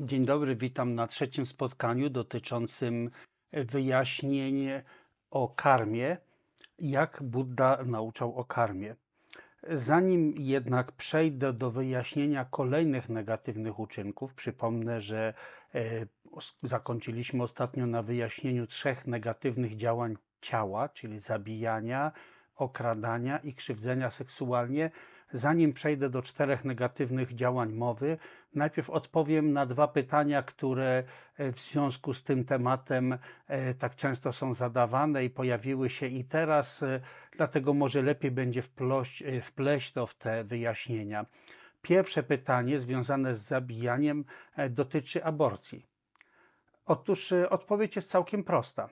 Dzień dobry, witam na trzecim spotkaniu dotyczącym wyjaśnień o karmie, jak Buddha nauczał o karmie. Zanim jednak przejdę do wyjaśnienia kolejnych negatywnych uczynków, przypomnę, że e, zakończyliśmy ostatnio na wyjaśnieniu trzech negatywnych działań ciała, czyli zabijania, okradania i krzywdzenia seksualnie. Zanim przejdę do czterech negatywnych działań mowy, najpierw odpowiem na dwa pytania, które e, w związku z tym tematem e, tak często są zadawane i pojawiły się i teraz, e, dlatego może lepiej będzie wpleść to w te wyjaśnienia. Pierwsze pytanie związane z zabijaniem dotyczy aborcji. Otóż odpowiedź jest całkiem prosta.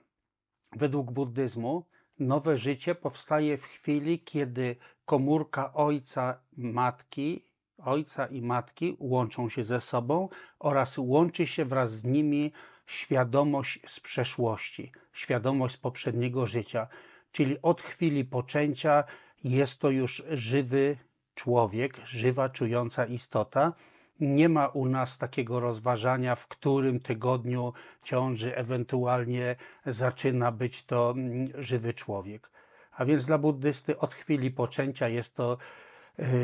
Według buddyzmu nowe życie powstaje w chwili, kiedy komórka ojca, matki, ojca i matki łączą się ze sobą oraz łączy się wraz z nimi świadomość z przeszłości, świadomość z poprzedniego życia. Czyli od chwili poczęcia jest to już żywy człowiek, żywa, czująca istota. Nie ma u nas takiego rozważania, w którym tygodniu ciąży ewentualnie zaczyna być to mm, żywy człowiek. A więc dla buddysty od chwili poczęcia jest to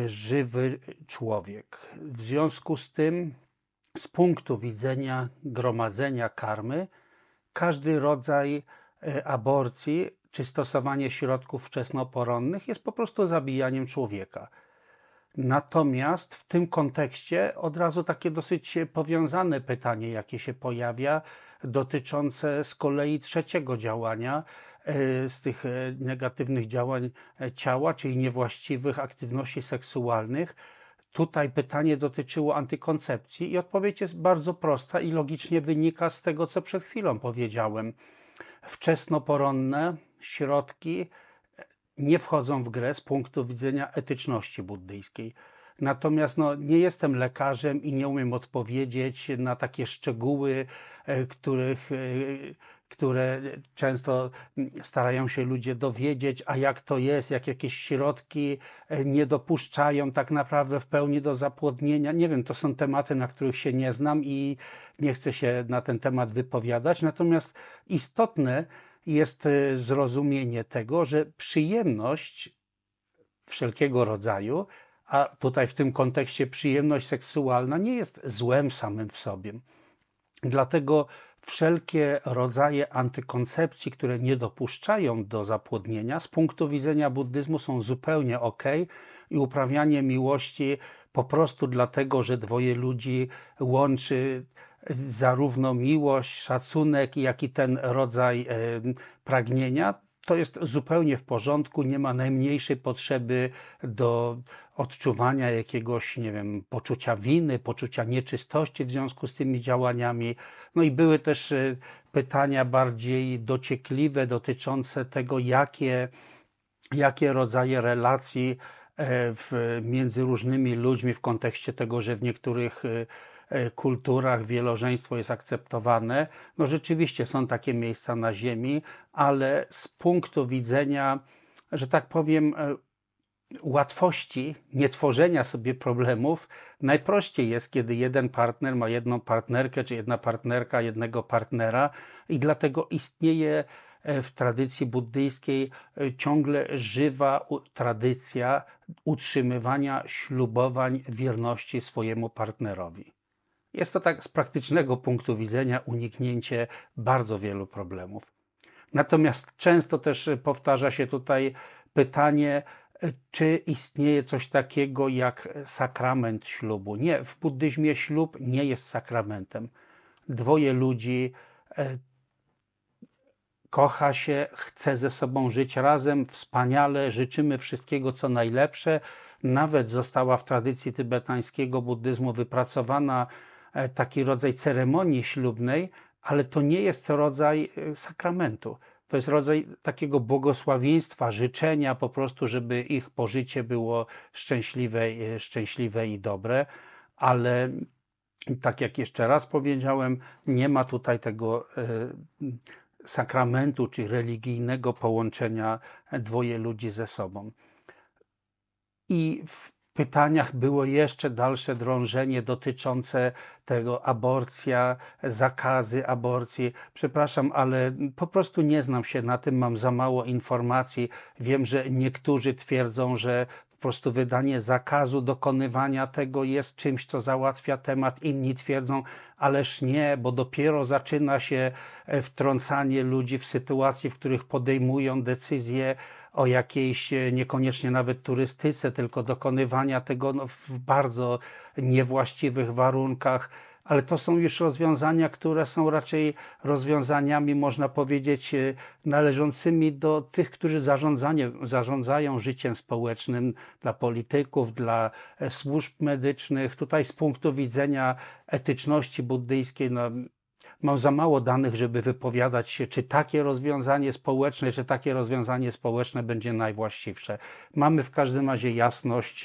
żywy człowiek. W związku z tym, z punktu widzenia gromadzenia karmy, każdy rodzaj e, aborcji czy stosowanie środków wczesnoporonnych jest po prostu zabijaniem człowieka. Natomiast w tym kontekście od razu takie dosyć powiązane pytanie, jakie się pojawia, dotyczące z kolei trzeciego działania, E, z tych e, negatywnych działań e, ciała, czyli niewłaściwych aktywności seksualnych. Tutaj pytanie dotyczyło antykoncepcji i odpowiedź jest bardzo prosta i logicznie wynika z tego, co przed chwilą powiedziałem. Wczesnoporonne środki nie wchodzą w grę z punktu widzenia etyczności buddyjskiej. Natomiast no, nie jestem lekarzem i nie umiem odpowiedzieć na takie szczegóły, których które często starają się ludzie dowiedzieć, a jak to jest, jak jakieś środki e, nie dopuszczają tak naprawdę w pełni do zapłodnienia. Nie wiem, to są tematy, na których się nie znam i nie chcę się na ten temat wypowiadać. Natomiast istotne jest e, zrozumienie tego, że przyjemność wszelkiego rodzaju, a tutaj w tym kontekście przyjemność seksualna nie jest złem samym w sobie. Dlatego wszelkie rodzaje antykoncepcji, które nie dopuszczają do zapłodnienia, z punktu widzenia buddyzmu są zupełnie ok i uprawianie miłości po prostu dlatego, że dwoje ludzi łączy zarówno miłość, szacunek, jak i ten rodzaj pragnienia, to jest zupełnie w porządku, nie ma najmniejszej potrzeby do odczuwania jakiegoś, nie wiem, poczucia winy, poczucia nieczystości w związku z tymi działaniami. No i były też e, pytania bardziej dociekliwe dotyczące tego, jakie, jakie rodzaje relacji e, w, między różnymi ludźmi w kontekście tego, że w niektórych e, kulturach wielożeństwo jest akceptowane. No rzeczywiście są takie miejsca na Ziemi, ale z punktu widzenia, że tak powiem, łatwości nietworzenia sobie problemów najprościej jest, kiedy jeden partner ma jedną partnerkę, czy jedna partnerka jednego partnera, i dlatego istnieje e, w tradycji buddyjskiej e, ciągle żywa tradycja utrzymywania ślubowań wierności swojemu partnerowi. Jest to tak z praktycznego punktu widzenia uniknięcie bardzo wielu problemów. Natomiast często też powtarza się tutaj pytanie, czy istnieje coś takiego jak sakrament ślubu. Nie, w buddyzmie ślub nie jest sakramentem. Dwoje ludzi e, kocha się, chce ze sobą żyć razem, wspaniale, życzymy wszystkiego co najlepsze. Nawet została w tradycji tybetańskiego buddyzmu wypracowana e, taki rodzaj ceremonii ślubnej, ale to nie jest rodzaj e, sakramentu. To jest rodzaj takiego błogosławieństwa, życzenia po prostu, żeby ich pożycie było szczęśliwe, e, szczęśliwe i dobre, ale tak jak jeszcze raz powiedziałem, nie ma tutaj tego e, sakramentu czy religijnego połączenia dwoje ludzi ze sobą. I w pytaniach było jeszcze dalsze drążenie dotyczące tego aborcja, zakazy aborcji. Przepraszam, ale po prostu nie znam się na tym, mam za mało informacji. Wiem, że niektórzy twierdzą, że po prostu wydanie zakazu dokonywania tego jest czymś, co załatwia temat. Inni twierdzą, ależ nie, bo dopiero zaczyna się wtrącanie ludzi w sytuacji, w których podejmują decyzje o jakiejś e, niekoniecznie nawet turystyce, tylko dokonywania tego no, w bardzo niewłaściwych warunkach. Ale to są już rozwiązania, które są raczej rozwiązaniami, można powiedzieć, e, należącymi do tych, którzy zarządzają życiem społecznym, dla polityków, dla e, służb medycznych. Tutaj z punktu widzenia etyczności buddyjskiej, no, mam za mało danych, żeby wypowiadać się, czy takie rozwiązanie społeczne, czy takie rozwiązanie społeczne będzie najwłaściwsze. Mamy w każdym razie jasność,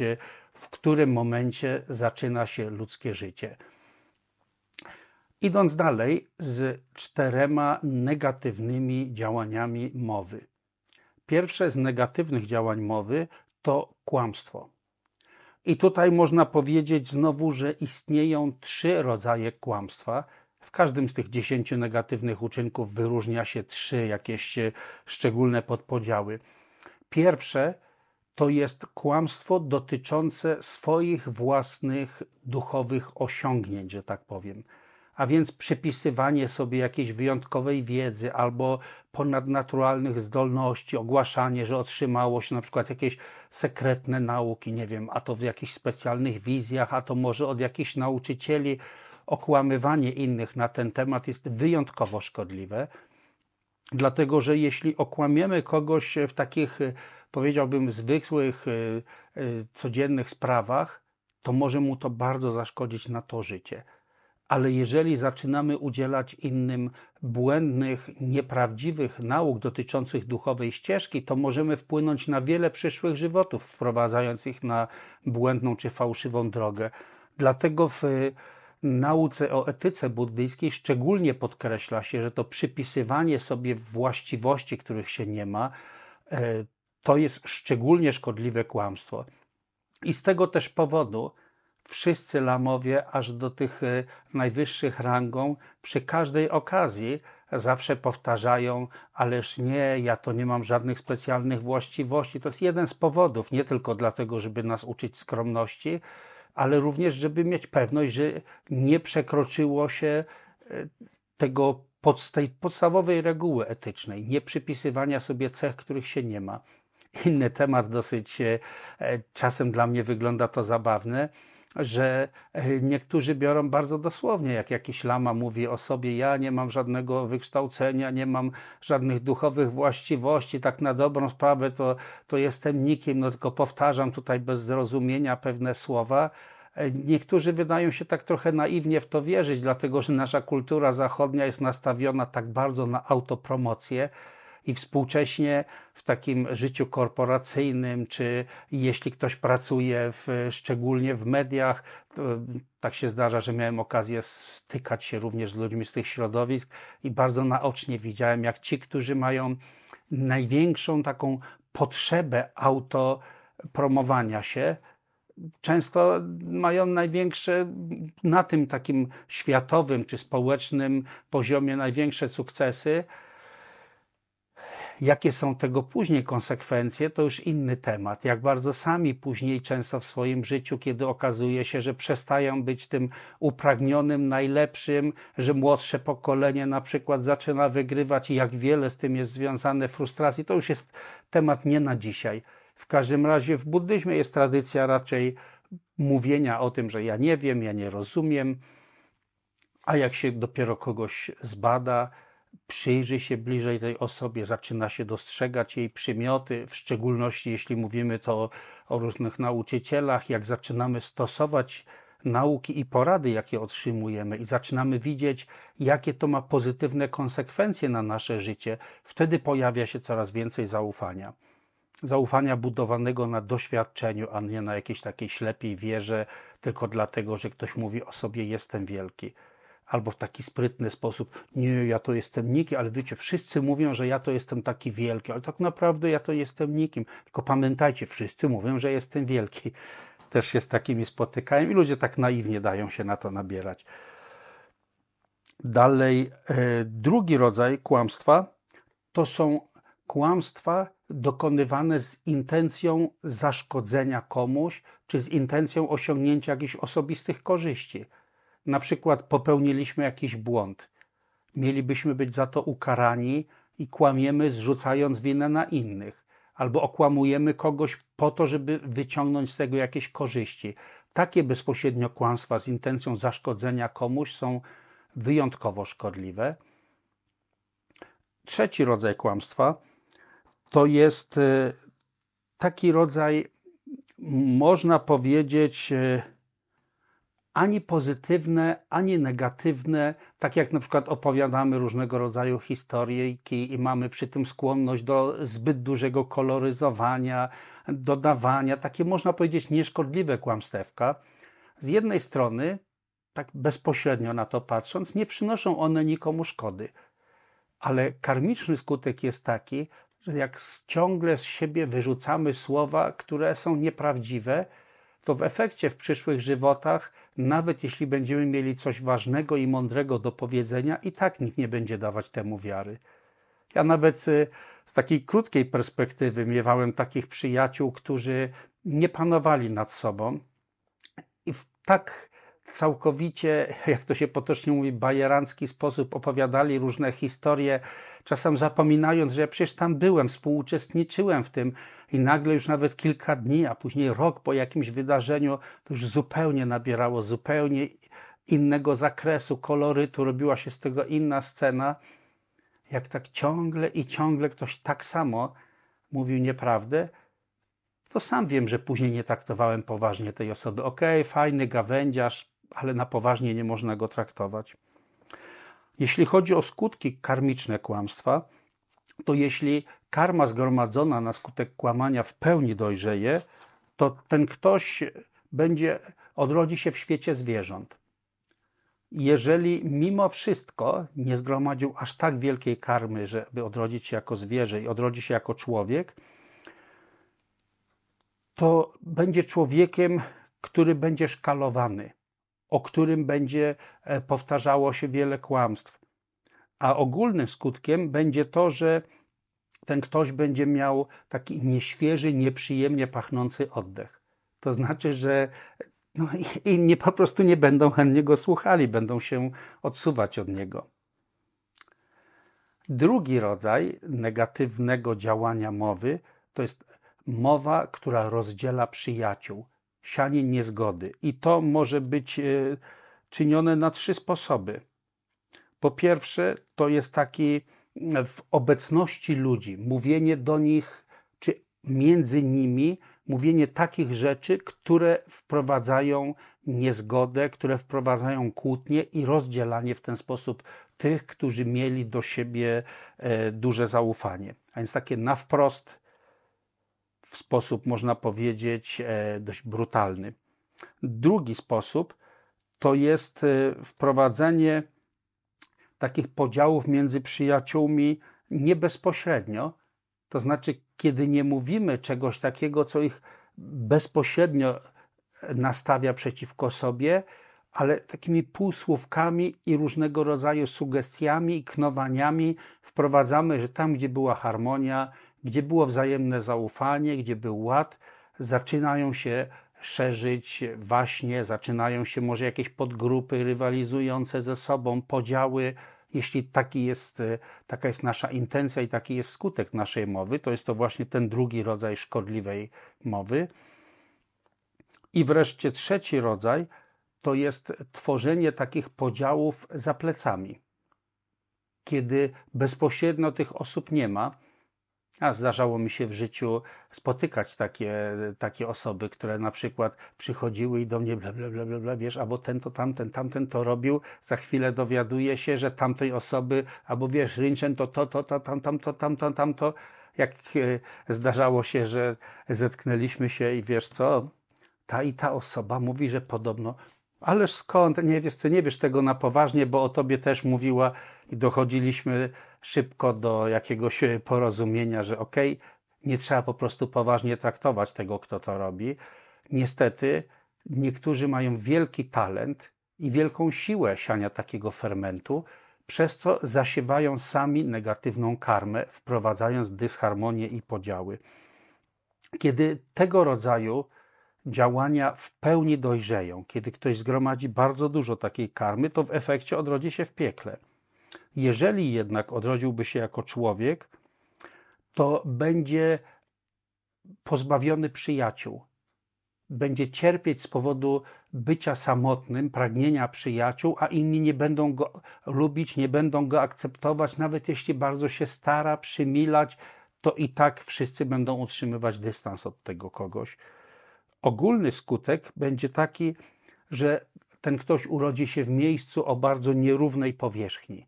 w którym momencie zaczyna się ludzkie życie. Idąc dalej z czterema negatywnymi działaniami mowy. Pierwsze z negatywnych działań mowy to kłamstwo. I tutaj można powiedzieć znowu, że istnieją trzy rodzaje kłamstwa, w każdym z tych dziesięciu negatywnych uczynków wyróżnia się trzy jakieś e, szczególne podpodziały. Pierwsze to jest kłamstwo dotyczące swoich własnych duchowych osiągnięć, że tak powiem. A więc przypisywanie sobie jakiejś wyjątkowej wiedzy albo ponadnaturalnych zdolności, ogłaszanie, że otrzymało się na przykład jakieś sekretne nauki, nie wiem, a to w jakichś specjalnych wizjach, a to może od jakichś nauczycieli, okłamywanie innych na ten temat jest wyjątkowo szkodliwe, dlatego że jeśli okłamiemy kogoś w takich, powiedziałbym, zwykłych, e, e, codziennych sprawach, to może mu to bardzo zaszkodzić na to życie. Ale jeżeli zaczynamy udzielać innym błędnych, nieprawdziwych nauk dotyczących duchowej ścieżki, to możemy wpłynąć na wiele przyszłych żywotów, wprowadzając ich na błędną czy fałszywą drogę. Dlatego w nauce o etyce buddyjskiej szczególnie podkreśla się, że to przypisywanie sobie właściwości, których się nie ma, e, to jest szczególnie szkodliwe kłamstwo. I z tego też powodu wszyscy lamowie, aż do tych e, najwyższych rangą, przy każdej okazji zawsze powtarzają, ależ nie, ja to nie mam żadnych specjalnych właściwości. To jest jeden z powodów, nie tylko dlatego, żeby nas uczyć skromności, ale również, żeby mieć pewność, że nie przekroczyło się e, tego pod, tej podstawowej reguły etycznej, nie przypisywania sobie cech, których się nie ma. Inny temat, dosyć e, czasem dla mnie wygląda to zabawne że e, niektórzy biorą bardzo dosłownie, jak jakiś lama mówi o sobie, ja nie mam żadnego wykształcenia, nie mam żadnych duchowych właściwości, tak na dobrą sprawę to, to jestem nikim, no tylko powtarzam tutaj bez zrozumienia pewne słowa. E, niektórzy wydają się tak trochę naiwnie w to wierzyć, dlatego że nasza kultura zachodnia jest nastawiona tak bardzo na autopromocję, i współcześnie w takim życiu korporacyjnym, czy jeśli ktoś pracuje w, szczególnie w mediach, tak się zdarza, że miałem okazję stykać się również z ludźmi z tych środowisk i bardzo naocznie widziałem, jak ci, którzy mają największą taką potrzebę autopromowania się, często mają największe, na tym takim światowym czy społecznym poziomie największe sukcesy, Jakie są tego później konsekwencje, to już inny temat. Jak bardzo sami później często w swoim życiu, kiedy okazuje się, że przestają być tym upragnionym, najlepszym, że młodsze pokolenie na przykład zaczyna wygrywać i jak wiele z tym jest związane frustracji, to już jest temat nie na dzisiaj. W każdym razie w buddyzmie jest tradycja raczej mówienia o tym, że ja nie wiem, ja nie rozumiem, a jak się dopiero kogoś zbada, przyjrzy się bliżej tej osobie, zaczyna się dostrzegać jej przymioty, w szczególności jeśli mówimy to o różnych nauczycielach, jak zaczynamy stosować nauki i porady, jakie otrzymujemy, i zaczynamy widzieć, jakie to ma pozytywne konsekwencje na nasze życie, wtedy pojawia się coraz więcej zaufania. Zaufania budowanego na doświadczeniu, a nie na jakiejś takiej ślepiej wierze, tylko dlatego, że ktoś mówi o sobie: Jestem wielki albo w taki sprytny sposób, nie, ja to jestem nikim, ale wiecie, wszyscy mówią, że ja to jestem taki wielki, ale tak naprawdę ja to jestem nikim. Tylko pamiętajcie, wszyscy mówią, że jestem wielki. też się z takimi spotykałem i ludzie tak naiwnie dają się na to nabierać. Dalej, e, drugi rodzaj kłamstwa to są kłamstwa dokonywane z intencją zaszkodzenia komuś, czy z intencją osiągnięcia jakichś osobistych korzyści. Na przykład popełniliśmy jakiś błąd. Mielibyśmy być za to ukarani i kłamiemy, zrzucając winę na innych, albo okłamujemy kogoś po to, żeby wyciągnąć z tego jakieś korzyści. Takie bezpośrednio kłamstwa z intencją zaszkodzenia komuś są wyjątkowo szkodliwe. Trzeci rodzaj kłamstwa to jest e, taki rodzaj, można powiedzieć, e, ani pozytywne, ani negatywne, tak jak na przykład opowiadamy różnego rodzaju historyjki i mamy przy tym skłonność do zbyt dużego koloryzowania, dodawania, takie można powiedzieć nieszkodliwe kłamstewka. Z jednej strony, tak bezpośrednio na to patrząc, nie przynoszą one nikomu szkody. Ale karmiczny skutek jest taki, że jak ciągle z siebie wyrzucamy słowa, które są nieprawdziwe, to w efekcie w przyszłych żywotach, nawet jeśli będziemy mieli coś ważnego i mądrego do powiedzenia, i tak nikt nie będzie dawać temu wiary. Ja nawet y, z takiej krótkiej perspektywy miewałem takich przyjaciół, którzy nie panowali nad sobą i tak całkowicie, jak to się potocznie mówi, bajerancki sposób opowiadali różne historie, czasem zapominając, że ja przecież tam byłem, współuczestniczyłem w tym i nagle już nawet kilka dni, a później rok po jakimś wydarzeniu, to już zupełnie nabierało zupełnie innego zakresu, kolorytu, robiła się z tego inna scena. Jak tak ciągle i ciągle ktoś tak samo mówił nieprawdę, to sam wiem, że później nie traktowałem poważnie tej osoby. Okej, okay, fajny gawędziarz, ale na poważnie nie można go traktować. Jeśli chodzi o skutki karmiczne kłamstwa, to jeśli karma zgromadzona na skutek kłamania w pełni dojrzeje, to ten ktoś będzie, odrodzi się w świecie zwierząt. Jeżeli mimo wszystko nie zgromadził aż tak wielkiej karmy, żeby odrodzić się jako zwierzę i odrodzi się jako człowiek, to będzie człowiekiem, który będzie szkalowany o którym będzie e, powtarzało się wiele kłamstw. A ogólnym skutkiem będzie to, że ten ktoś będzie miał taki nieświeży, nieprzyjemnie pachnący oddech. To znaczy, że no, inni po prostu nie będą chętnie go słuchali, będą się odsuwać od niego. Drugi rodzaj negatywnego działania mowy to jest mowa, która rozdziela przyjaciół sianie niezgody. I to może być e, czynione na trzy sposoby. Po pierwsze, to jest taki e, w obecności ludzi, mówienie do nich, czy między nimi, mówienie takich rzeczy, które wprowadzają niezgodę, które wprowadzają kłótnie i rozdzielanie w ten sposób tych, którzy mieli do siebie e, duże zaufanie. A więc takie na wprost w sposób, można powiedzieć, e, dość brutalny. Drugi sposób to jest e, wprowadzenie takich podziałów między przyjaciółmi nie bezpośrednio, to znaczy, kiedy nie mówimy czegoś takiego, co ich bezpośrednio nastawia przeciwko sobie, ale takimi półsłówkami i różnego rodzaju sugestiami i knowaniami wprowadzamy, że tam, gdzie była harmonia, gdzie było wzajemne zaufanie, gdzie był ład, zaczynają się szerzyć właśnie, zaczynają się może jakieś podgrupy rywalizujące ze sobą, podziały. Jeśli taki jest, e, taka jest nasza intencja i taki jest skutek naszej mowy, to jest to właśnie ten drugi rodzaj szkodliwej mowy. I wreszcie trzeci rodzaj to jest tworzenie takich podziałów za plecami. Kiedy bezpośrednio tych osób nie ma, a zdarzało mi się w życiu spotykać takie, takie osoby, które na przykład przychodziły i do mnie bla, bla, bla, bla, bla wiesz, albo ten to tamten, tamten to robił, za chwilę dowiaduje się, że tamtej osoby, albo wiesz, Rynchen to to, to, to, tam, tam, to, tam, to, tam, to. Jak e, zdarzało się, że zetknęliśmy się i wiesz co, ta i ta osoba mówi, że podobno Ależ skąd? Nie wiesz, ty nie wiesz tego na poważnie, bo o tobie też mówiła i dochodziliśmy szybko do jakiegoś porozumienia, że okej, okay, nie trzeba po prostu poważnie traktować tego, kto to robi. niestety niektórzy mają wielki talent i wielką siłę siania takiego fermentu, przez co zasiewają sami negatywną karmę, wprowadzając dysharmonię i podziały. Kiedy tego rodzaju działania w pełni dojrzeją, kiedy ktoś zgromadzi bardzo dużo takiej karmy, to w efekcie odrodzi się w piekle. Jeżeli jednak odrodziłby się jako człowiek, to będzie pozbawiony przyjaciół. Będzie cierpieć z powodu bycia samotnym, pragnienia przyjaciół, a inni nie będą go lubić, nie będą go akceptować, nawet jeśli bardzo się stara, przymilać, to i tak wszyscy będą utrzymywać dystans od tego kogoś. Ogólny skutek będzie taki, że ten ktoś urodzi się w miejscu o bardzo nierównej powierzchni,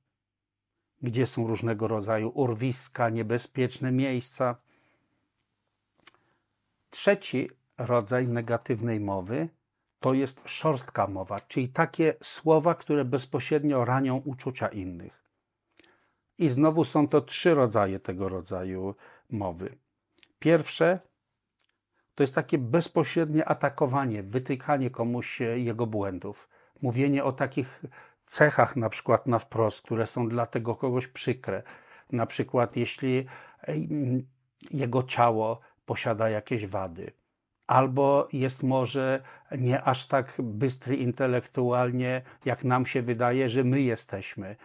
gdzie są różnego rodzaju urwiska, niebezpieczne miejsca. Trzeci rodzaj negatywnej mowy to jest szorstka mowa, czyli takie słowa, które bezpośrednio ranią uczucia innych. I znowu są to trzy rodzaje tego rodzaju mowy. Pierwsze to jest takie bezpośrednie atakowanie, wytykanie komuś jego błędów, mówienie o takich cechach, na przykład na wprost, które są dla tego kogoś przykre. Na przykład, jeśli jego ciało posiada jakieś wady, albo jest może nie aż tak bystry intelektualnie, jak nam się wydaje, że my jesteśmy,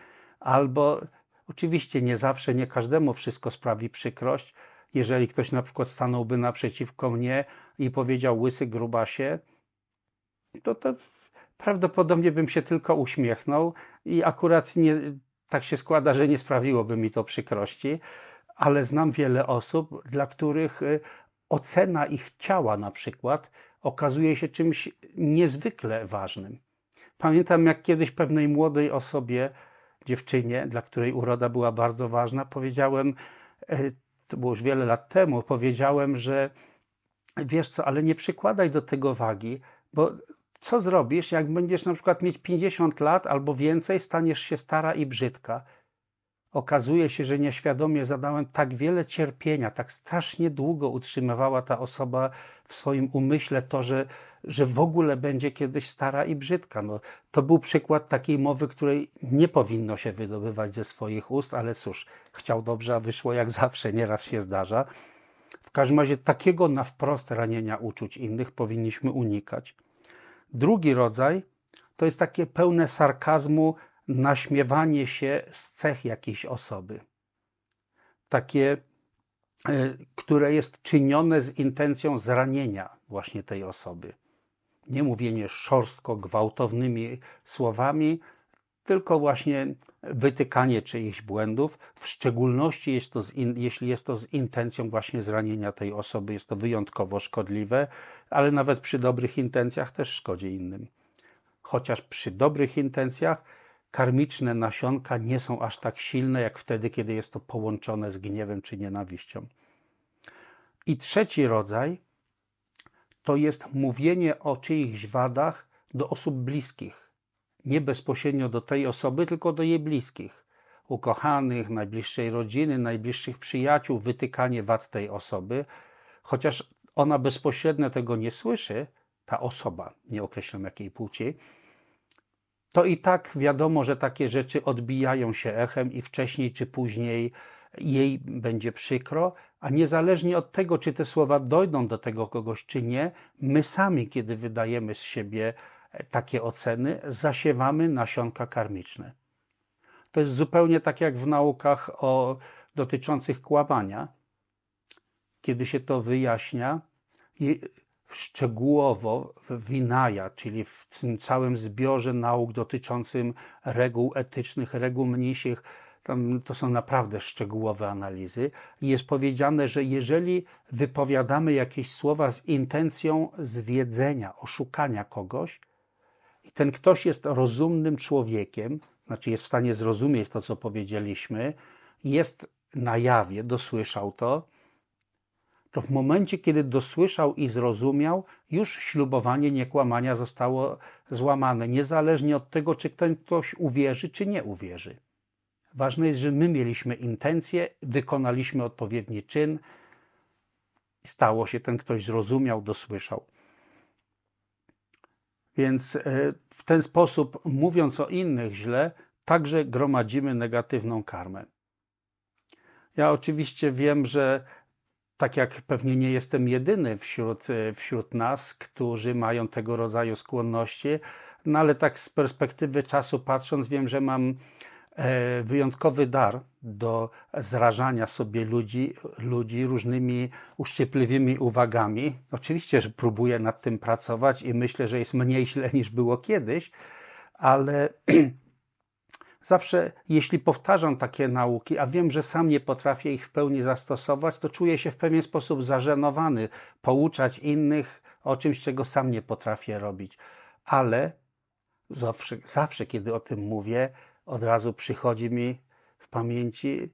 albo oczywiście nie zawsze, nie każdemu wszystko sprawi przykrość, jeżeli ktoś na przykład stanąłby naprzeciwko mnie i powiedział łysy grubasie, to, to prawdopodobnie bym się tylko uśmiechnął i akurat nie, tak się składa, że nie sprawiłoby mi to przykrości, ale znam wiele osób, dla których y, ocena ich ciała na przykład okazuje się czymś niezwykle ważnym. Pamiętam, jak kiedyś pewnej młodej osobie, dziewczynie, dla której uroda była bardzo ważna, powiedziałem, y, to było już wiele lat temu, powiedziałem, że wiesz co, ale nie przykładaj do tego wagi, bo co zrobisz, jak będziesz na przykład mieć 50 lat albo więcej, staniesz się stara i brzydka. Okazuje się, że nieświadomie zadałem tak wiele cierpienia, tak strasznie długo utrzymywała ta osoba w swoim umyśle to, że, że w ogóle będzie kiedyś stara i brzydka. No, to był przykład takiej mowy, której nie powinno się wydobywać ze swoich ust, ale cóż, chciał dobrze, a wyszło jak zawsze, nieraz się zdarza. W każdym razie takiego na wprost ranienia uczuć innych powinniśmy unikać. Drugi rodzaj to jest takie pełne sarkazmu naśmiewanie się z cech jakiejś osoby. Takie, e, które jest czynione z intencją zranienia właśnie tej osoby. Nie mówienie szorstko, gwałtownymi słowami, tylko właśnie wytykanie czyichś błędów, w szczególności jest to in, jeśli jest to z intencją właśnie zranienia tej osoby, jest to wyjątkowo szkodliwe, ale nawet przy dobrych intencjach też szkodzi innym. Chociaż przy dobrych intencjach karmiczne nasionka nie są aż tak silne, jak wtedy, kiedy jest to połączone z gniewem czy nienawiścią. I trzeci rodzaj to jest mówienie o czyichś wadach do osób bliskich. Nie bezpośrednio do tej osoby, tylko do jej bliskich. Ukochanych, najbliższej rodziny, najbliższych przyjaciół, wytykanie wad tej osoby, chociaż ona bezpośrednio tego nie słyszy, ta osoba, nie określam jakiej płci, to i tak wiadomo, że takie rzeczy odbijają się echem i wcześniej czy później jej będzie przykro, a niezależnie od tego, czy te słowa dojdą do tego kogoś, czy nie, my sami, kiedy wydajemy z siebie takie oceny, zasiewamy nasionka karmiczne. To jest zupełnie tak jak w naukach o, dotyczących kłamania. Kiedy się to wyjaśnia, szczegółowo w Winaja, czyli w tym całym zbiorze nauk dotyczącym reguł etycznych, reguł mnisich, tam to są naprawdę szczegółowe analizy, jest powiedziane, że jeżeli wypowiadamy jakieś słowa z intencją zwiedzenia, oszukania kogoś, i ten ktoś jest rozumnym człowiekiem, znaczy jest w stanie zrozumieć to, co powiedzieliśmy, jest na jawie, dosłyszał to, to w momencie, kiedy dosłyszał i zrozumiał, już ślubowanie niekłamania zostało złamane, niezależnie od tego, czy ten ktoś uwierzy, czy nie uwierzy. Ważne jest, że my mieliśmy intencję, wykonaliśmy odpowiedni czyn, stało się, ten ktoś zrozumiał, dosłyszał. Więc e, w ten sposób, mówiąc o innych źle, także gromadzimy negatywną karmę. Ja oczywiście wiem, że tak jak pewnie nie jestem jedyny wśród, e, wśród nas, którzy mają tego rodzaju skłonności, no ale tak z perspektywy czasu patrząc, wiem, że mam wyjątkowy dar do zrażania sobie ludzi, ludzi różnymi uszczypliwymi uwagami. Oczywiście, że próbuję nad tym pracować i myślę, że jest mniej źle niż było kiedyś, ale zawsze, jeśli powtarzam takie nauki, a wiem, że sam nie potrafię ich w pełni zastosować, to czuję się w pewien sposób zażenowany pouczać innych o czymś, czego sam nie potrafię robić. Ale zawsze, zawsze kiedy o tym mówię, od razu przychodzi mi w pamięci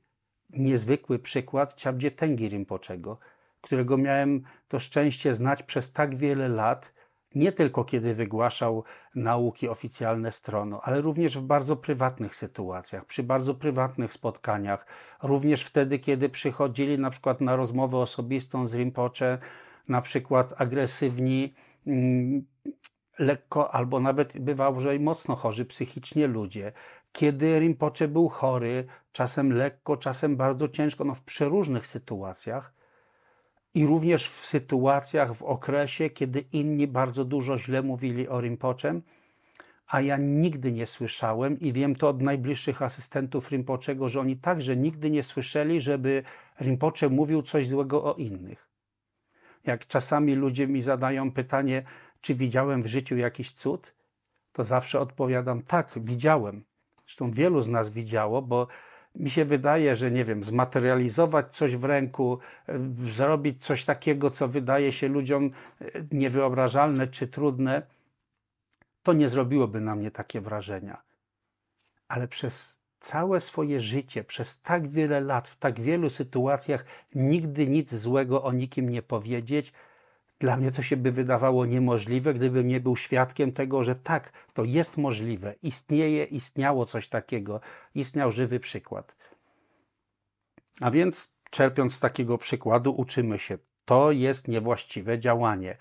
niezwykły przykład Ciabdzie Tengi Rinpoczego, którego miałem to szczęście znać przez tak wiele lat, nie tylko kiedy wygłaszał nauki oficjalne stroną, ale również w bardzo prywatnych sytuacjach, przy bardzo prywatnych spotkaniach, również wtedy, kiedy przychodzili na przykład na rozmowę osobistą z Rinpoche, na przykład agresywni, mm, lekko albo nawet bywało, że mocno chorzy psychicznie ludzie. Kiedy Rinpoche był chory, czasem lekko, czasem bardzo ciężko, no w przeróżnych sytuacjach, i również w sytuacjach, w okresie, kiedy inni bardzo dużo źle mówili o Rinpoche, a ja nigdy nie słyszałem i wiem to od najbliższych asystentów Rinpoczego, że oni także nigdy nie słyszeli, żeby Rinpoche mówił coś złego o innych. Jak czasami ludzie mi zadają pytanie, czy widziałem w życiu jakiś cud, to zawsze odpowiadam tak, widziałem. Zresztą wielu z nas widziało, bo mi się wydaje, że nie wiem, zmaterializować coś w ręku, e, zrobić coś takiego, co wydaje się ludziom e, niewyobrażalne czy trudne, to nie zrobiłoby na mnie takie wrażenia. Ale przez całe swoje życie, przez tak wiele lat, w tak wielu sytuacjach, nigdy nic złego o nikim nie powiedzieć, dla mnie to się by wydawało niemożliwe, gdybym nie był świadkiem tego, że tak, to jest możliwe, istnieje, istniało coś takiego, istniał żywy przykład. A więc, czerpiąc z takiego przykładu, uczymy się, to jest niewłaściwe działanie.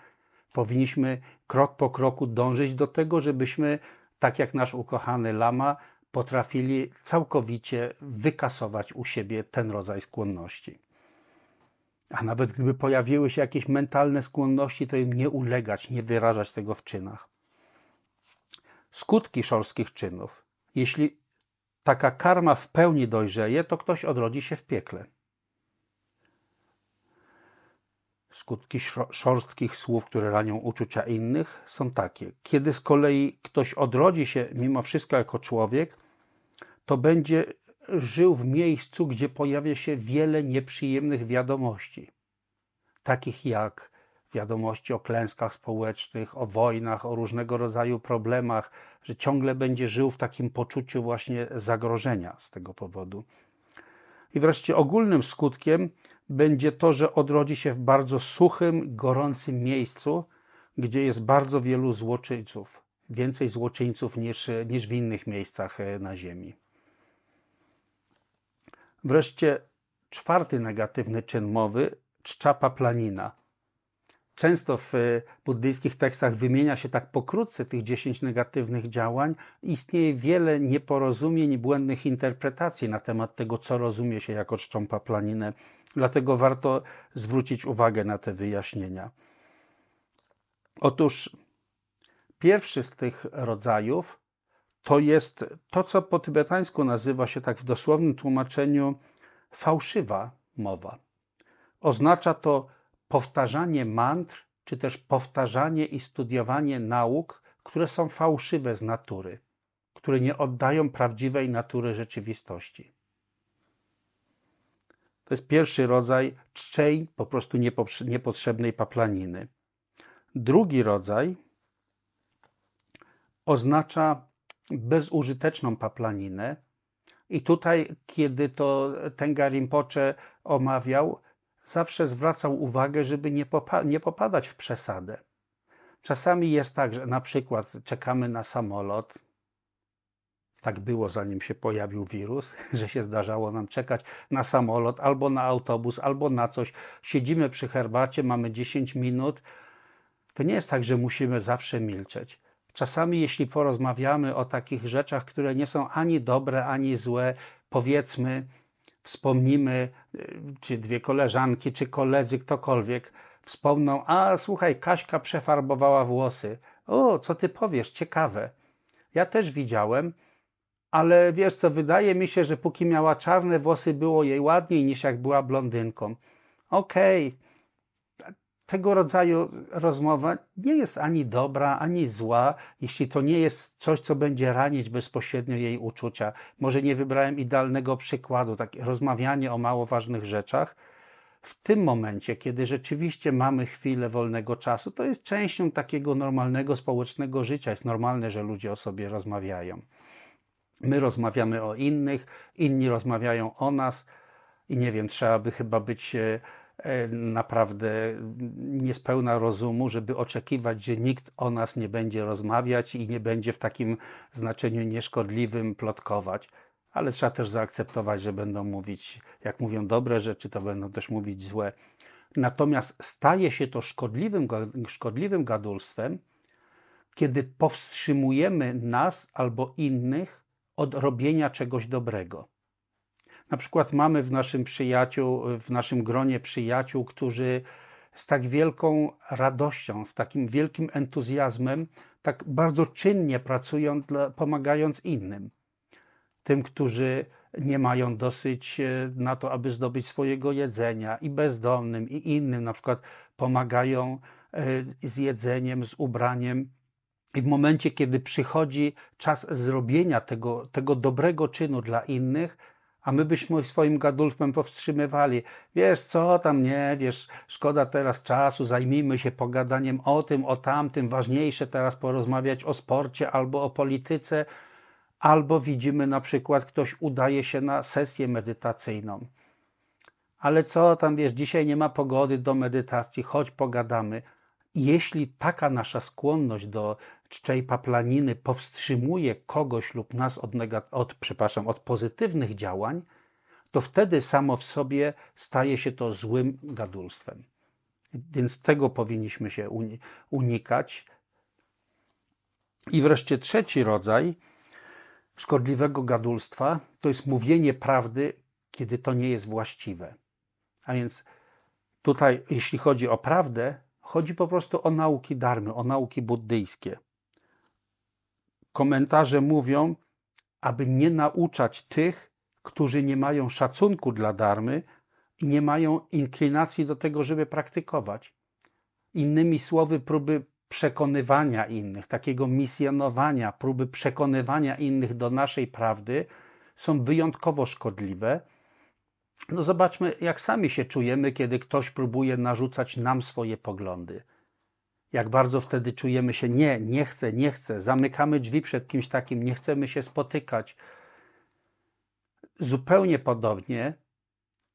Powinniśmy krok po kroku dążyć do tego, żebyśmy, tak jak nasz ukochany lama, potrafili całkowicie wykasować u siebie ten rodzaj skłonności. A nawet gdyby pojawiły się jakieś mentalne skłonności, to im nie ulegać, nie wyrażać tego w czynach. Skutki szorskich czynów. Jeśli taka karma w pełni dojrzeje, to ktoś odrodzi się w piekle. Skutki szorstkich słów, które ranią uczucia innych, są takie. Kiedy z kolei ktoś odrodzi się mimo wszystko jako człowiek, to będzie żył w miejscu, gdzie pojawia się wiele nieprzyjemnych wiadomości, takich jak wiadomości o klęskach społecznych, o wojnach, o różnego rodzaju problemach, że ciągle będzie żył w takim poczuciu właśnie zagrożenia z tego powodu. I wreszcie ogólnym skutkiem będzie to, że odrodzi się w bardzo suchym, gorącym miejscu, gdzie jest bardzo wielu złoczyńców, więcej złoczyńców niż, niż w innych miejscach e, na Ziemi. Wreszcie czwarty negatywny czyn mowy, czczapa planina. Często w e, buddyjskich tekstach wymienia się tak pokrótce tych dziesięć negatywnych działań. Istnieje wiele nieporozumień i błędnych interpretacji na temat tego, co rozumie się jako czcząpa planinę. Dlatego warto zwrócić uwagę na te wyjaśnienia. Otóż pierwszy z tych rodzajów to jest to, co po tybetańsku nazywa się tak w dosłownym tłumaczeniu fałszywa mowa. Oznacza to powtarzanie mantr, czy też powtarzanie i studiowanie nauk, które są fałszywe z natury, które nie oddają prawdziwej natury rzeczywistości. To jest pierwszy rodzaj czczej, po prostu niepotrzebnej paplaniny. Drugi rodzaj oznacza bezużyteczną paplaninę. I tutaj, kiedy to Tenga Rinpoche omawiał, zawsze zwracał uwagę, żeby nie, popa nie popadać w przesadę. Czasami jest tak, że na przykład czekamy na samolot, tak było zanim się pojawił wirus, że się zdarzało nam czekać na samolot albo na autobus, albo na coś. Siedzimy przy herbacie, mamy 10 minut. To nie jest tak, że musimy zawsze milczeć. Czasami, jeśli porozmawiamy o takich rzeczach, które nie są ani dobre, ani złe, powiedzmy, wspomnimy, y, czy dwie koleżanki, czy koledzy, ktokolwiek, wspomną, a słuchaj, Kaśka przefarbowała włosy. O, co ty powiesz, ciekawe. Ja też widziałem, ale wiesz co, wydaje mi się, że póki miała czarne włosy, było jej ładniej niż jak była blondynką. Okej, okay. Tego rodzaju rozmowa nie jest ani dobra, ani zła, jeśli to nie jest coś, co będzie ranić bezpośrednio jej uczucia. Może nie wybrałem idealnego przykładu, takie rozmawianie o mało ważnych rzeczach. W tym momencie, kiedy rzeczywiście mamy chwilę wolnego czasu, to jest częścią takiego normalnego społecznego życia. Jest normalne, że ludzie o sobie rozmawiają. My rozmawiamy o innych, inni rozmawiają o nas i nie wiem, trzeba by chyba być e, naprawdę niespełna rozumu, żeby oczekiwać, że nikt o nas nie będzie rozmawiać i nie będzie w takim znaczeniu nieszkodliwym plotkować. Ale trzeba też zaakceptować, że będą mówić, jak mówią dobre rzeczy, to będą też mówić złe. Natomiast staje się to szkodliwym, szkodliwym gadulstwem, kiedy powstrzymujemy nas albo innych od robienia czegoś dobrego. Na przykład mamy w naszym przyjaciół, w naszym gronie przyjaciół, którzy z tak wielką radością, z takim wielkim entuzjazmem, tak bardzo czynnie pracują, dla, pomagając innym. Tym, którzy nie mają dosyć e, na to, aby zdobyć swojego jedzenia, i bezdomnym, i innym, na przykład pomagają e, z jedzeniem, z ubraniem i w momencie, kiedy przychodzi czas zrobienia tego, tego dobrego czynu dla innych, a my byśmy swoim gadulstwem powstrzymywali. Wiesz co tam, nie, wiesz, szkoda teraz czasu, zajmijmy się pogadaniem o tym, o tamtym, ważniejsze teraz porozmawiać o sporcie albo o polityce, albo widzimy na przykład ktoś udaje się na sesję medytacyjną. Ale co tam, wiesz, dzisiaj nie ma pogody do medytacji, chodź pogadamy. Jeśli taka nasza skłonność do czczej paplaniny powstrzymuje kogoś lub nas od, od, przepraszam, od pozytywnych działań, to wtedy samo w sobie staje się to złym gadulstwem. Więc tego powinniśmy się unikać. I wreszcie trzeci rodzaj szkodliwego gadulstwa to jest mówienie prawdy, kiedy to nie jest właściwe. A więc tutaj, jeśli chodzi o prawdę, chodzi po prostu o nauki darmy, o nauki buddyjskie komentarze mówią, aby nie nauczać tych, którzy nie mają szacunku dla darmy i nie mają inklinacji do tego, żeby praktykować. Innymi słowy, próby przekonywania innych, takiego misjonowania, próby przekonywania innych do naszej prawdy są wyjątkowo szkodliwe. No zobaczmy, jak sami się czujemy, kiedy ktoś próbuje narzucać nam swoje poglądy jak bardzo wtedy czujemy się nie, nie chcę, nie chcę, zamykamy drzwi przed kimś takim, nie chcemy się spotykać. Zupełnie podobnie,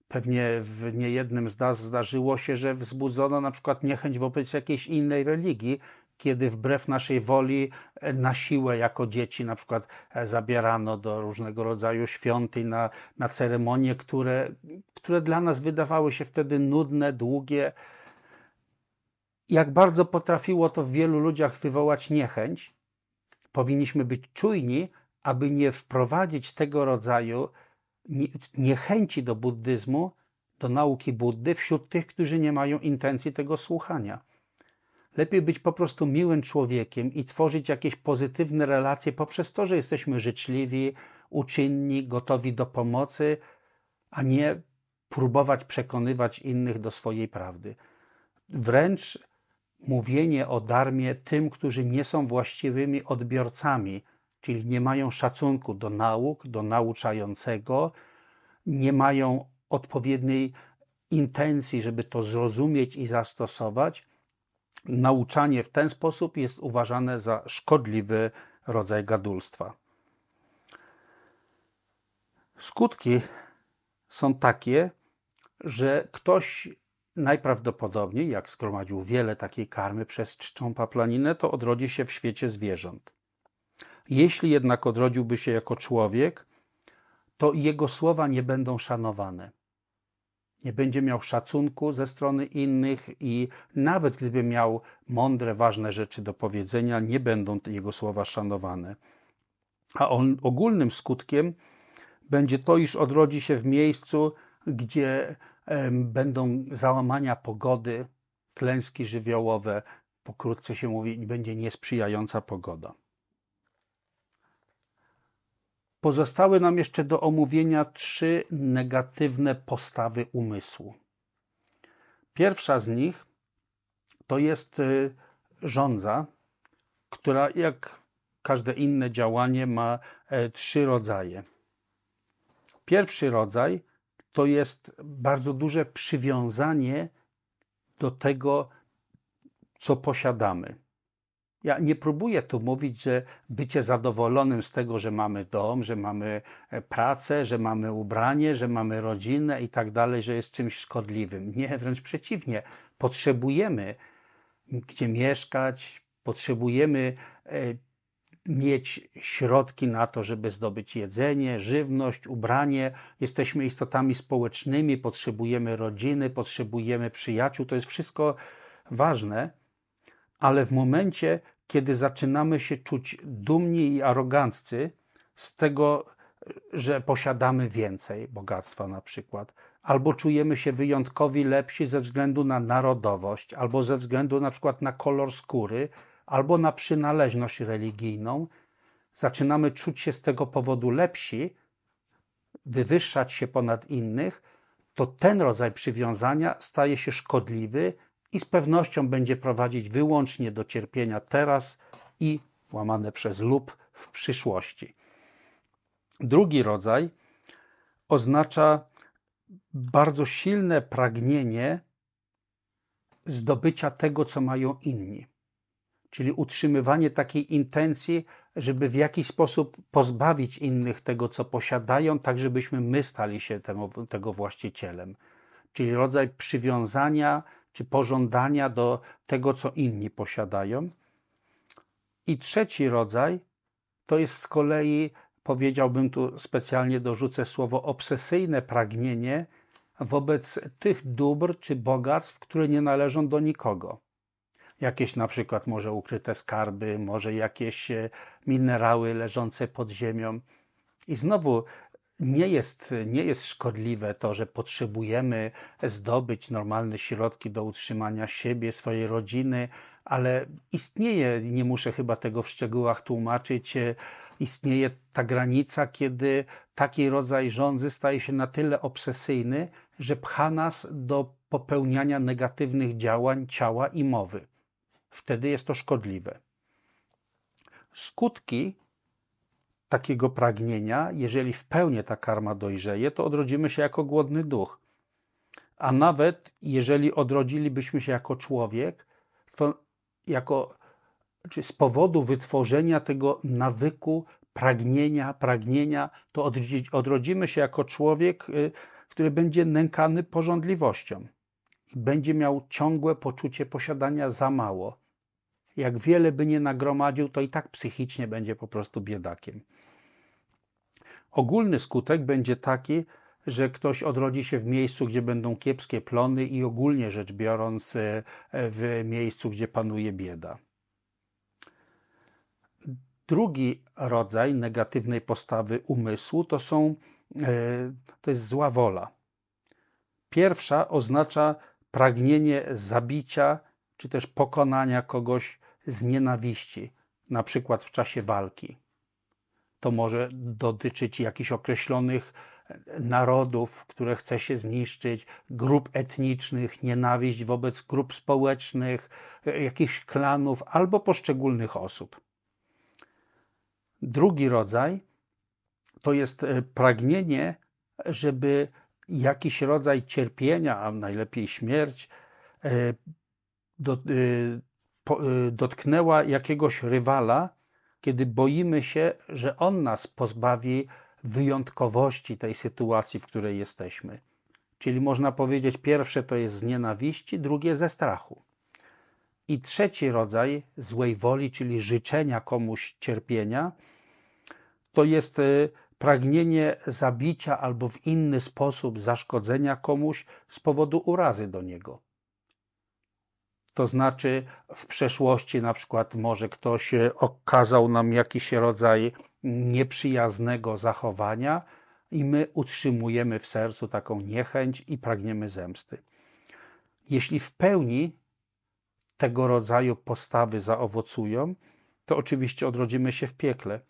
pewnie w niejednym z nas zdarzyło się, że wzbudzono na przykład niechęć wobec jakiejś innej religii, kiedy wbrew naszej woli e, na siłę jako dzieci na przykład e, zabierano do różnego rodzaju świątyń na, na ceremonie, które, które dla nas wydawały się wtedy nudne, długie, jak bardzo potrafiło to w wielu ludziach wywołać niechęć, powinniśmy być czujni, aby nie wprowadzić tego rodzaju niechęci do buddyzmu, do nauki Buddy wśród tych, którzy nie mają intencji tego słuchania. Lepiej być po prostu miłym człowiekiem i tworzyć jakieś pozytywne relacje poprzez to, że jesteśmy życzliwi, uczynni, gotowi do pomocy, a nie próbować przekonywać innych do swojej prawdy. Wręcz mówienie o darmie tym, którzy nie są właściwymi odbiorcami, czyli nie mają szacunku do nauk, do nauczającego, nie mają odpowiedniej intencji, żeby to zrozumieć i zastosować, nauczanie w ten sposób jest uważane za szkodliwy rodzaj gadulstwa. Skutki są takie, że ktoś Najprawdopodobniej, jak zgromadził wiele takiej karmy przez czczą paplaninę, to odrodzi się w świecie zwierząt. Jeśli jednak odrodziłby się jako człowiek, to jego słowa nie będą szanowane. nie będzie miał szacunku ze strony innych i nawet gdyby miał mądre, ważne rzeczy do powiedzenia, nie będą jego słowa szanowane. A on, ogólnym skutkiem będzie to, iż odrodzi się w miejscu, gdzie będą załamania pogody, klęski żywiołowe, pokrótce się mówi, będzie niesprzyjająca pogoda. Pozostały nam jeszcze do omówienia trzy negatywne postawy umysłu. Pierwsza z nich to jest y, żądza, która jak każde inne działanie ma e, trzy rodzaje. Pierwszy rodzaj to jest bardzo duże przywiązanie do tego, co posiadamy. Ja nie próbuję tu mówić, że bycie zadowolonym z tego, że mamy dom, że mamy e, pracę, że mamy ubranie, że mamy rodzinę i tak dalej, że jest czymś szkodliwym. Nie, wręcz przeciwnie. Potrzebujemy gdzie mieszkać, potrzebujemy e, mieć środki na to, żeby zdobyć jedzenie, żywność, ubranie. Jesteśmy istotami społecznymi, potrzebujemy rodziny, potrzebujemy przyjaciół. To jest wszystko ważne, ale w momencie, kiedy zaczynamy się czuć dumni i aroganccy z tego, że posiadamy więcej bogactwa na przykład, albo czujemy się wyjątkowi lepsi ze względu na narodowość, albo ze względu na przykład na kolor skóry, albo na przynależność religijną, zaczynamy czuć się z tego powodu lepsi, wywyższać się ponad innych, to ten rodzaj przywiązania staje się szkodliwy i z pewnością będzie prowadzić wyłącznie do cierpienia teraz i łamane przez lub w przyszłości. Drugi rodzaj oznacza bardzo silne pragnienie zdobycia tego, co mają inni. Czyli utrzymywanie takiej intencji, żeby w jakiś sposób pozbawić innych tego, co posiadają, tak żebyśmy my stali się tego, tego właścicielem. Czyli rodzaj przywiązania czy pożądania do tego, co inni posiadają. I trzeci rodzaj to jest z kolei, powiedziałbym tu specjalnie dorzucę słowo obsesyjne pragnienie wobec tych dóbr czy bogactw, które nie należą do nikogo. Jakieś na przykład może ukryte skarby, może jakieś e, minerały leżące pod ziemią. I znowu nie jest, nie jest szkodliwe to, że potrzebujemy zdobyć normalne środki do utrzymania siebie, swojej rodziny, ale istnieje, nie muszę chyba tego w szczegółach tłumaczyć, e, istnieje ta granica, kiedy taki rodzaj rządzy staje się na tyle obsesyjny, że pcha nas do popełniania negatywnych działań ciała i mowy. Wtedy jest to szkodliwe. Skutki takiego pragnienia, jeżeli w pełni ta karma dojrzeje, to odrodzimy się jako głodny duch. A nawet jeżeli odrodzilibyśmy się jako człowiek, to jako, czy z powodu wytworzenia tego nawyku, pragnienia, pragnienia, to odrodzimy się jako człowiek, y, który będzie nękany porządliwością będzie miał ciągłe poczucie posiadania za mało. Jak wiele by nie nagromadził, to i tak psychicznie będzie po prostu biedakiem. Ogólny skutek będzie taki, że ktoś odrodzi się w miejscu, gdzie będą kiepskie plony i ogólnie rzecz biorąc e, w miejscu, gdzie panuje bieda. Drugi rodzaj negatywnej postawy umysłu to są e, to jest zła wola. Pierwsza oznacza pragnienie zabicia czy też pokonania kogoś z nienawiści, na przykład w czasie walki. To może dotyczyć jakichś określonych narodów, które chce się zniszczyć, grup etnicznych, nienawiść wobec grup społecznych, jakichś klanów albo poszczególnych osób. Drugi rodzaj to jest e, pragnienie, żeby jakiś rodzaj cierpienia, a najlepiej śmierć, e, e, e, dotknęła jakiegoś rywala, kiedy boimy się, że on nas pozbawi wyjątkowości tej sytuacji, w której jesteśmy. Czyli można powiedzieć, pierwsze to jest z nienawiści, drugie ze strachu. I trzeci rodzaj złej woli, czyli życzenia komuś cierpienia, to jest pragnienie zabicia albo w inny sposób zaszkodzenia komuś z powodu urazy do niego. To znaczy, w przeszłości na przykład może ktoś okazał nam jakiś rodzaj nieprzyjaznego zachowania i my utrzymujemy w sercu taką niechęć i pragniemy zemsty. Jeśli w pełni tego rodzaju postawy zaowocują, to oczywiście odrodzimy się w piekle.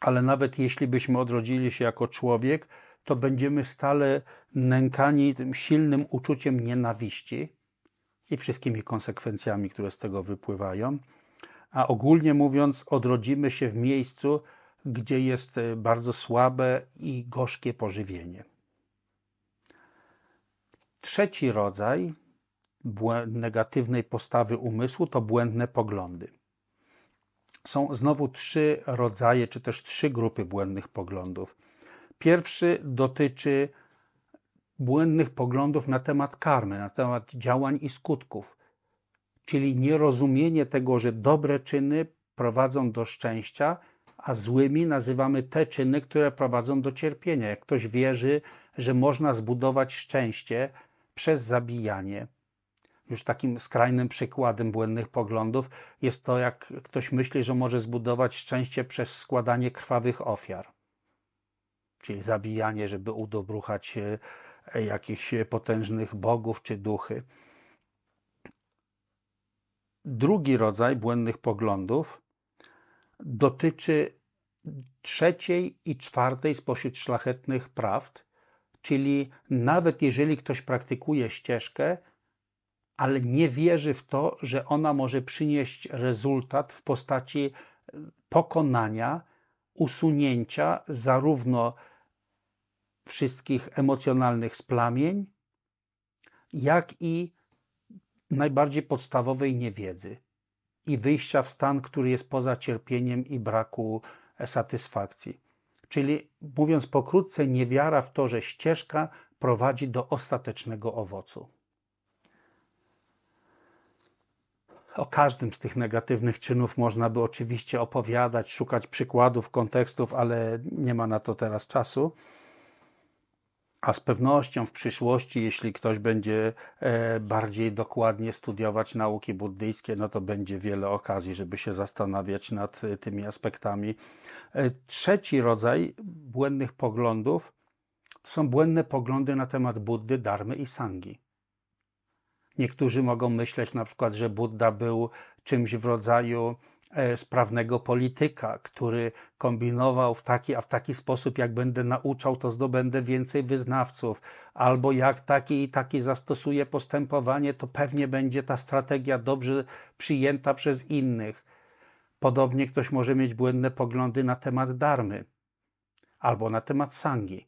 Ale nawet jeśli byśmy odrodzili się jako człowiek, to będziemy stale nękani tym silnym uczuciem nienawiści i wszystkimi konsekwencjami, które z tego wypływają. A ogólnie mówiąc, odrodzimy się w miejscu, gdzie jest e, bardzo słabe i gorzkie pożywienie. Trzeci rodzaj negatywnej postawy umysłu to błędne poglądy. Są znowu trzy rodzaje, czy też trzy grupy błędnych poglądów. Pierwszy dotyczy błędnych poglądów na temat karmy, na temat działań i skutków, czyli nierozumienie tego, że dobre czyny prowadzą do szczęścia, a złymi nazywamy te czyny, które prowadzą do cierpienia. Jak ktoś wierzy, że można zbudować szczęście przez zabijanie. Już takim skrajnym przykładem błędnych poglądów jest to, jak ktoś myśli, że może zbudować szczęście przez składanie krwawych ofiar, czyli zabijanie, żeby udobruchać e, jakichś potężnych bogów czy duchy. Drugi rodzaj błędnych poglądów dotyczy trzeciej i czwartej spośród szlachetnych prawd, czyli nawet jeżeli ktoś praktykuje ścieżkę, ale nie wierzy w to, że ona może przynieść rezultat w postaci pokonania, usunięcia zarówno wszystkich emocjonalnych splamień, jak i najbardziej podstawowej niewiedzy i wyjścia w stan, który jest poza cierpieniem i braku satysfakcji. Czyli mówiąc pokrótce, niewiara w to, że ścieżka prowadzi do ostatecznego owocu. O każdym z tych negatywnych czynów można by oczywiście opowiadać, szukać przykładów, kontekstów, ale nie ma na to teraz czasu. A z pewnością w przyszłości, jeśli ktoś będzie e, bardziej dokładnie studiować nauki buddyjskie, no to będzie wiele okazji, żeby się zastanawiać nad e, tymi aspektami. E, trzeci rodzaj błędnych poglądów to są błędne poglądy na temat Buddy, Darmy i Sangi. Niektórzy mogą myśleć na przykład, że Buddha był czymś w rodzaju E, sprawnego polityka, który kombinował w taki, a w taki sposób, jak będę nauczał, to zdobędę więcej wyznawców, albo jak taki i taki zastosuję postępowanie, to pewnie będzie ta strategia dobrze przyjęta przez innych. Podobnie ktoś może mieć błędne poglądy na temat darmy albo na temat sangi.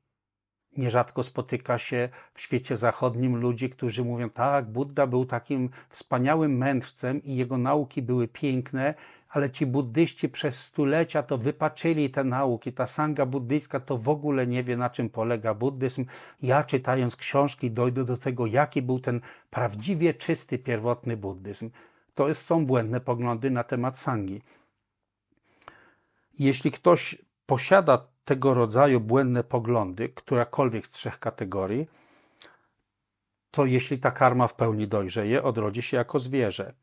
Nierzadko spotyka się w świecie zachodnim ludzi, którzy mówią: Tak, Buddha był takim wspaniałym mędrcem i jego nauki były piękne, ale ci buddyści przez stulecia to wypaczyli te nauki. Ta sanga buddyjska to w ogóle nie wie, na czym polega buddyzm. Ja czytając książki dojdę do tego, jaki był ten prawdziwie czysty, pierwotny buddyzm. To są błędne poglądy na temat sangi. Jeśli ktoś posiada tego rodzaju błędne poglądy, którakolwiek z trzech kategorii, to jeśli ta karma w pełni dojrzeje, odrodzi się jako zwierzę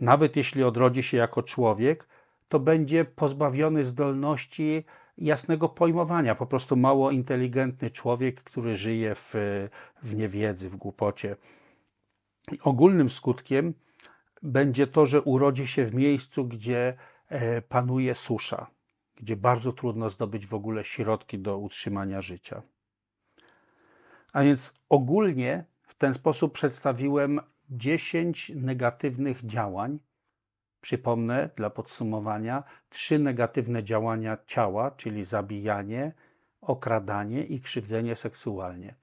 nawet jeśli odrodzi się jako człowiek, to będzie pozbawiony zdolności jasnego pojmowania. Po prostu mało inteligentny człowiek, który żyje w, w niewiedzy, w głupocie. Ogólnym skutkiem będzie to, że urodzi się w miejscu, gdzie e, panuje susza, gdzie bardzo trudno zdobyć w ogóle środki do utrzymania życia. A więc ogólnie w ten sposób przedstawiłem 10 negatywnych działań. Przypomnę dla podsumowania: trzy negatywne działania ciała, czyli zabijanie, okradanie i krzywdzenie seksualnie.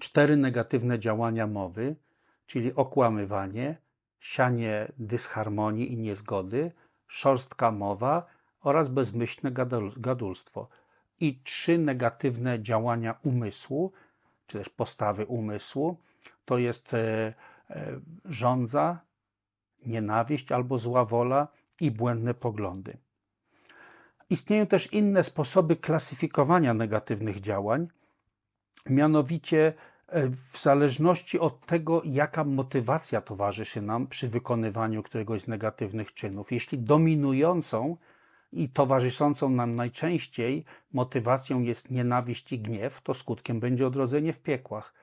Cztery negatywne działania mowy, czyli okłamywanie, sianie dysharmonii i niezgody, szorstka mowa oraz bezmyślne gadulstwo. I trzy negatywne działania umysłu, czy też postawy umysłu, to jest e, E, żądza, nienawiść albo zła wola i błędne poglądy. Istnieją też inne sposoby klasyfikowania negatywnych działań, mianowicie e, w zależności od tego, jaka motywacja towarzyszy nam przy wykonywaniu któregoś z negatywnych czynów. Jeśli dominującą i towarzyszącą nam najczęściej motywacją jest nienawiść i gniew, to skutkiem będzie odrodzenie w piekłach.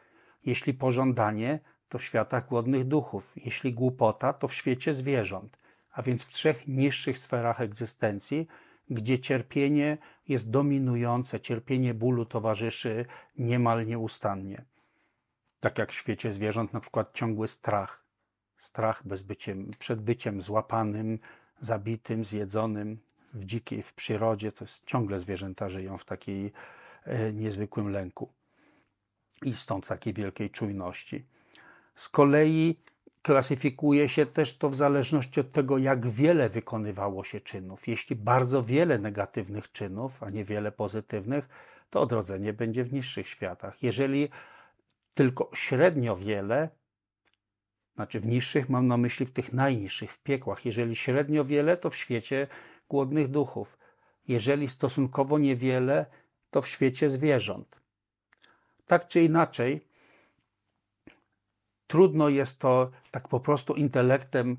Jeśli pożądanie, to w światach głodnych duchów. Jeśli głupota, to w świecie zwierząt. A więc w trzech niższych sferach egzystencji, gdzie cierpienie jest dominujące, cierpienie bólu towarzyszy niemal nieustannie. Tak jak w świecie zwierząt, na przykład ciągły strach. Strach bez byciem, przed byciem złapanym, zabitym, zjedzonym w dzikiej, w przyrodzie. To jest ciągle zwierzęta żyją w takiej e, niezwykłym lęku. I stąd takiej wielkiej czujności. Z kolei klasyfikuje się też to w zależności od tego, jak wiele wykonywało się czynów. Jeśli bardzo wiele negatywnych czynów, a niewiele pozytywnych, to odrodzenie będzie w niższych światach. Jeżeli tylko średnio wiele, znaczy w niższych mam na myśli w tych najniższych, w piekłach, jeżeli średnio wiele, to w świecie głodnych duchów. Jeżeli stosunkowo niewiele, to w świecie zwierząt. Tak czy inaczej, trudno jest to tak po prostu intelektem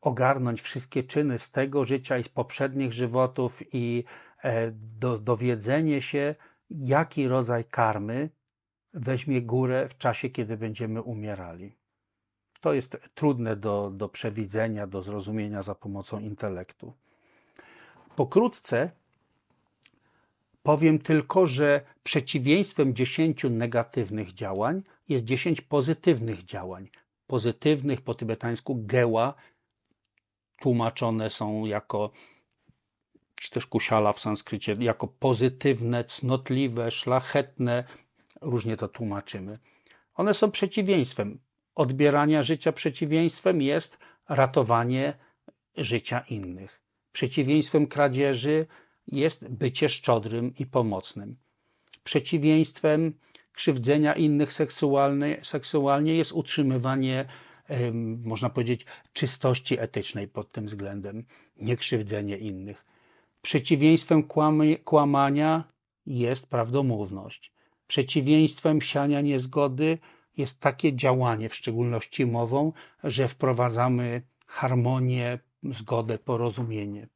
ogarnąć wszystkie czyny z tego życia i z poprzednich żywotów i e, do, dowiedzenie się, jaki rodzaj karmy weźmie górę w czasie, kiedy będziemy umierali. To jest trudne do, do przewidzenia, do zrozumienia za pomocą intelektu. Pokrótce powiem tylko, że przeciwieństwem 10 negatywnych działań jest 10 pozytywnych działań. Pozytywnych po tybetańsku geła tłumaczone są jako, czy też kusiala w sanskrycie, jako pozytywne, cnotliwe, szlachetne, różnie to tłumaczymy. One są przeciwieństwem. Odbierania życia przeciwieństwem jest ratowanie życia innych. Przeciwieństwem kradzieży jest bycie szczodrym i pomocnym. Przeciwieństwem krzywdzenia innych seksualnie, seksualnie jest utrzymywanie, można powiedzieć, czystości etycznej pod tym względem, nie krzywdzenie innych. Przeciwieństwem kłamania jest prawdomówność. Przeciwieństwem siania niezgody jest takie działanie, w szczególności mową, że wprowadzamy harmonię, zgodę, porozumienie.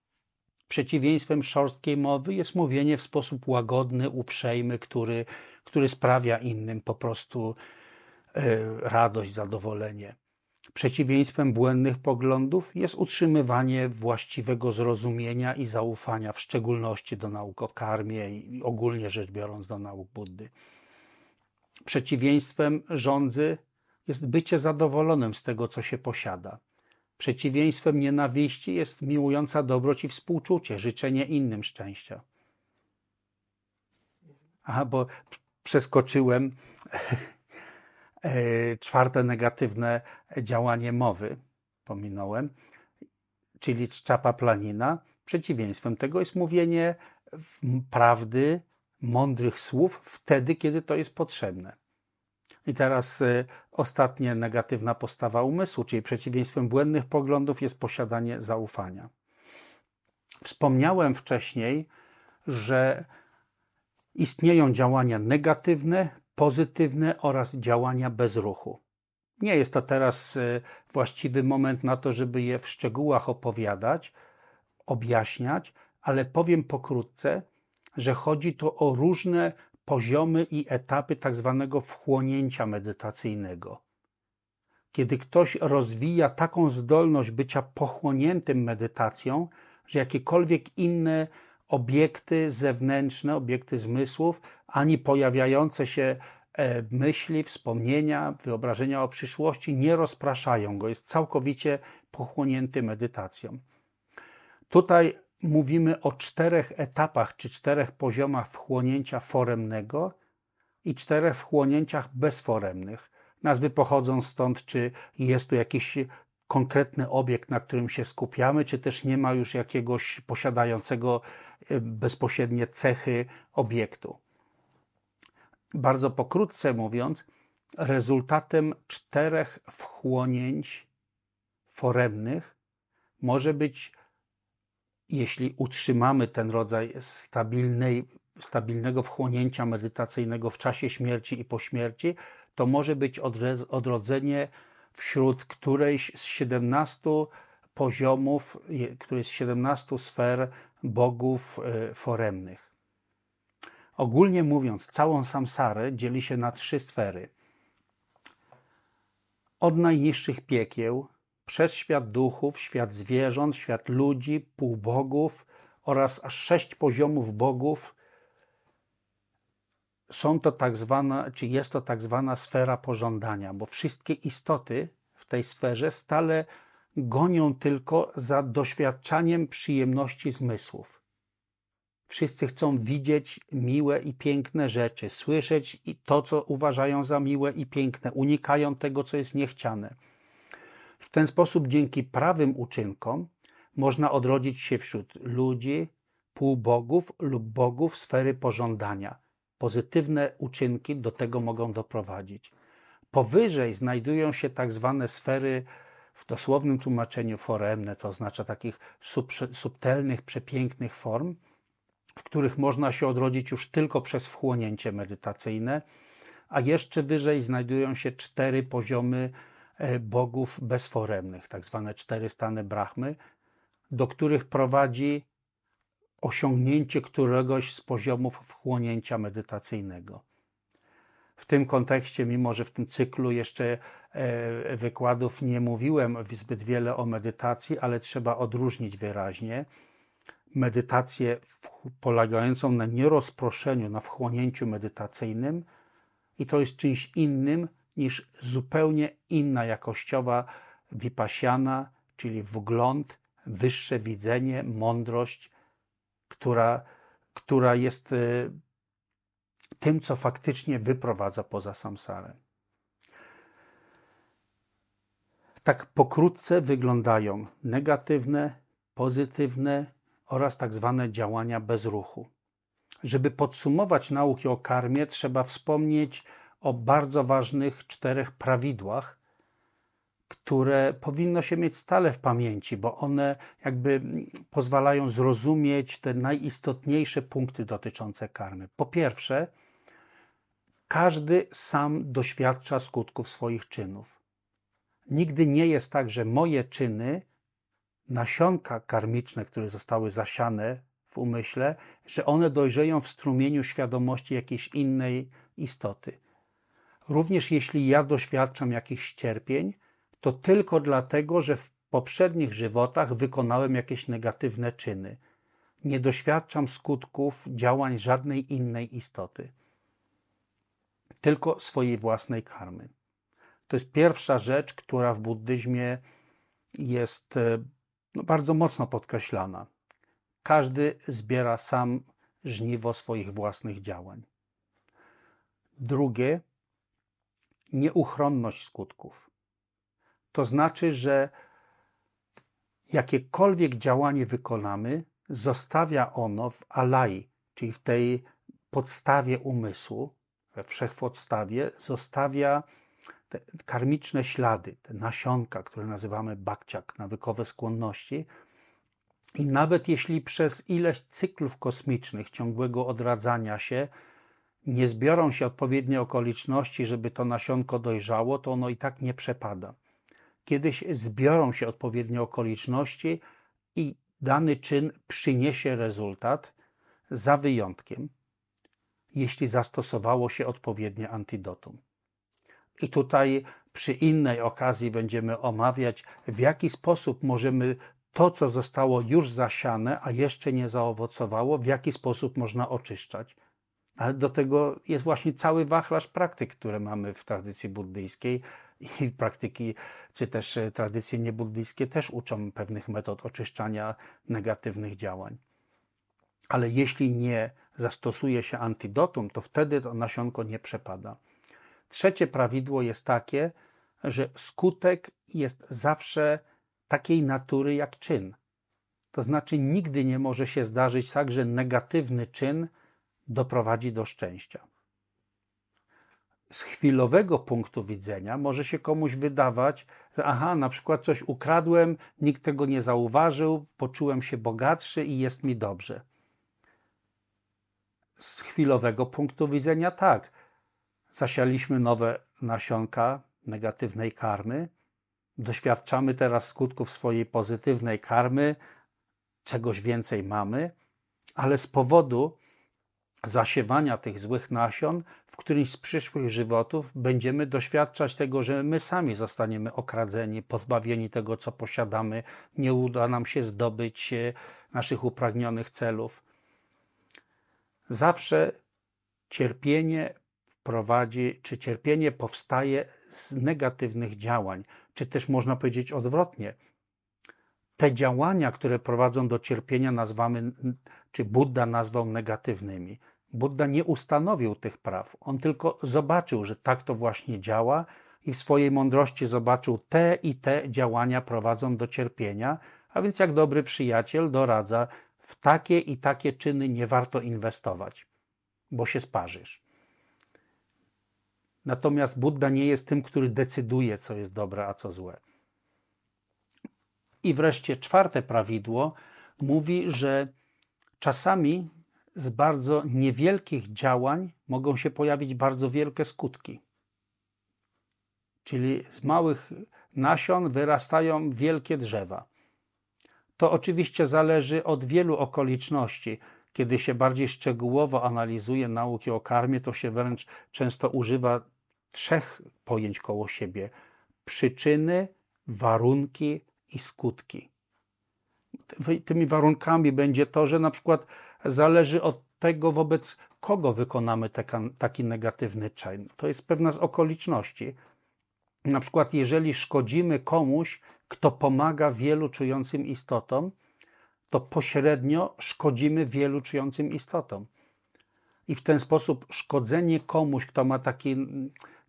Przeciwieństwem szorstkiej mowy jest mówienie w sposób łagodny, uprzejmy, który, który sprawia innym po prostu e, radość, zadowolenie. Przeciwieństwem błędnych poglądów jest utrzymywanie właściwego zrozumienia i zaufania, w szczególności do nauk o karmie i ogólnie rzecz biorąc do nauk Buddy. Przeciwieństwem rządzy jest bycie zadowolonym z tego, co się posiada. Przeciwieństwem nienawiści jest miłująca dobroć i współczucie, życzenie innym szczęścia. Aha, bo przeskoczyłem e, czwarte negatywne działanie mowy, pominąłem, czyli czczapa planina. Przeciwieństwem tego jest mówienie prawdy, mądrych słów wtedy, kiedy to jest potrzebne. I teraz y, ostatnia negatywna postawa umysłu, czyli przeciwieństwem błędnych poglądów jest posiadanie zaufania. Wspomniałem wcześniej, że istnieją działania negatywne, pozytywne oraz działania bez ruchu. Nie jest to teraz y, właściwy moment na to, żeby je w szczegółach opowiadać, objaśniać, ale powiem pokrótce, że chodzi tu o różne poziomy i etapy tak zwanego wchłonięcia medytacyjnego. Kiedy ktoś rozwija taką zdolność bycia pochłoniętym medytacją, że jakiekolwiek inne obiekty zewnętrzne, obiekty zmysłów, ani pojawiające się e, myśli, wspomnienia, wyobrażenia o przyszłości nie rozpraszają go, jest całkowicie pochłonięty medytacją. Tutaj mówimy o czterech etapach czy czterech poziomach wchłonięcia foremnego i czterech wchłonięciach bezforemnych. Nazwy pochodzą stąd, czy jest tu jakiś konkretny obiekt, na którym się skupiamy, czy też nie ma już jakiegoś posiadającego e, bezpośrednie cechy obiektu. Bardzo pokrótce mówiąc, rezultatem czterech wchłonięć foremnych może być jeśli utrzymamy ten rodzaj stabilnej, stabilnego wchłonięcia medytacyjnego w czasie śmierci i po śmierci, to może być odrodzenie wśród którejś z 17 poziomów, którejś z 17 sfer bogów e, foremnych. Ogólnie mówiąc, całą samsarę dzieli się na trzy sfery. Od najniższych piekieł, przez świat duchów, świat zwierząt, świat ludzi, półbogów oraz aż sześć poziomów bogów są to tak zwana, czy jest to tak zwana sfera pożądania, bo wszystkie istoty w tej sferze stale gonią tylko za doświadczaniem przyjemności zmysłów. Wszyscy chcą widzieć miłe i piękne rzeczy, słyszeć to, co uważają za miłe i piękne, unikają tego, co jest niechciane. W ten sposób, dzięki prawym uczynkom, można odrodzić się wśród ludzi, półbogów lub bogów sfery pożądania. Pozytywne uczynki do tego mogą doprowadzić. Powyżej znajdują się tak zwane sfery w dosłownym tłumaczeniu foremne, to oznacza takich sub, subtelnych, przepięknych form, w których można się odrodzić już tylko przez wchłonięcie medytacyjne, a jeszcze wyżej znajdują się cztery poziomy bogów bezforemnych, tak zwane cztery stany brahmy, do których prowadzi osiągnięcie któregoś z poziomów wchłonięcia medytacyjnego. W tym kontekście, mimo że w tym cyklu jeszcze e, wykładów nie mówiłem zbyt wiele o medytacji, ale trzeba odróżnić wyraźnie medytację polegającą na nierozproszeniu, na wchłonięciu medytacyjnym i to jest czymś innym niż zupełnie inna jakościowa vipassiana, czyli wgląd, wyższe widzenie, mądrość, która, która jest e, tym, co faktycznie wyprowadza poza samsarę. Tak pokrótce wyglądają negatywne, pozytywne oraz tak zwane działania bez ruchu. Żeby podsumować nauki o karmie, trzeba wspomnieć o bardzo ważnych czterech prawidłach, które powinno się mieć stale w pamięci, bo one jakby pozwalają zrozumieć te najistotniejsze punkty dotyczące karmy. Po pierwsze, każdy sam doświadcza skutków swoich czynów. Nigdy nie jest tak, że moje czyny, nasionka karmiczne, które zostały zasiane w umyśle, że one dojrzeją w strumieniu świadomości jakiejś innej istoty. Również jeśli ja doświadczam jakichś cierpień, to tylko dlatego, że w poprzednich żywotach wykonałem jakieś negatywne czyny. Nie doświadczam skutków działań żadnej innej istoty tylko swojej własnej karmy. To jest pierwsza rzecz, która w buddyzmie jest e, no, bardzo mocno podkreślana. Każdy zbiera sam żniwo swoich własnych działań. Drugie, nieuchronność skutków. To znaczy, że jakiekolwiek działanie wykonamy, zostawia ono w alai, czyli w tej podstawie umysłu, we wszechpodstawie zostawia te karmiczne ślady, te nasionka, które nazywamy bakciak, nawykowe skłonności. I nawet jeśli przez ileś cyklów kosmicznych ciągłego odradzania się nie zbiorą się odpowiednie okoliczności, żeby to nasionko dojrzało, to ono i tak nie przepada. Kiedyś zbiorą się odpowiednie okoliczności i dany czyn przyniesie rezultat, za wyjątkiem jeśli zastosowało się odpowiednie antidotum. I tutaj przy innej okazji będziemy omawiać, w jaki sposób możemy to, co zostało już zasiane, a jeszcze nie zaowocowało, w jaki sposób można oczyszczać. Ale do tego jest właśnie cały wachlarz praktyk, które mamy w tradycji buddyjskiej i praktyki, czy też e, tradycje niebuddyjskie też uczą pewnych metod oczyszczania negatywnych działań. Ale jeśli nie zastosuje się antidotum, to wtedy to nasionko nie przepada. Trzecie prawidło jest takie, że skutek jest zawsze takiej natury jak czyn. To znaczy, nigdy nie może się zdarzyć tak, że negatywny czyn doprowadzi do szczęścia. z chwilowego punktu widzenia może się komuś wydawać, że aha, na przykład coś ukradłem, nikt tego nie zauważył, poczułem się bogatszy i jest mi dobrze. Z chwilowego punktu widzenia tak. Zasialiśmy nowe nasionka negatywnej karmy, doświadczamy teraz skutków swojej pozytywnej karmy, czegoś więcej mamy, ale z powodu zasiewania tych złych nasion w którymś z przyszłych żywotów będziemy doświadczać tego, że my sami zostaniemy okradzeni, pozbawieni tego, co posiadamy, nie uda nam się zdobyć e, naszych upragnionych celów. Zawsze cierpienie prowadzi, czy cierpienie powstaje z negatywnych działań, czy też można powiedzieć odwrotnie. Te działania, które prowadzą do cierpienia, nazwamy, czy Buddha nazwał negatywnymi. Buddha nie ustanowił tych praw. On tylko zobaczył, że tak to właśnie działa i w swojej mądrości zobaczył te i te działania prowadzą do cierpienia, a więc jak dobry przyjaciel doradza, w takie i takie czyny nie warto inwestować, bo się sparzysz. Natomiast Buddha nie jest tym, który decyduje, co jest dobre, a co złe. I wreszcie czwarte prawidło mówi, że czasami z bardzo niewielkich działań mogą się pojawić bardzo wielkie skutki. Czyli z małych nasion wyrastają wielkie drzewa. To oczywiście zależy od wielu okoliczności. Kiedy się bardziej szczegółowo analizuje nauki o karmie, to się wręcz często używa trzech pojęć koło siebie: przyczyny, warunki i skutki. Tymi warunkami będzie to, że na przykład zależy od tego, wobec kogo wykonamy taki negatywny czyn. To jest pewna z okoliczności. Na przykład, jeżeli szkodzimy komuś, kto pomaga wielu czującym istotom, to pośrednio szkodzimy wielu czującym istotom. I w ten sposób szkodzenie komuś, kto ma taki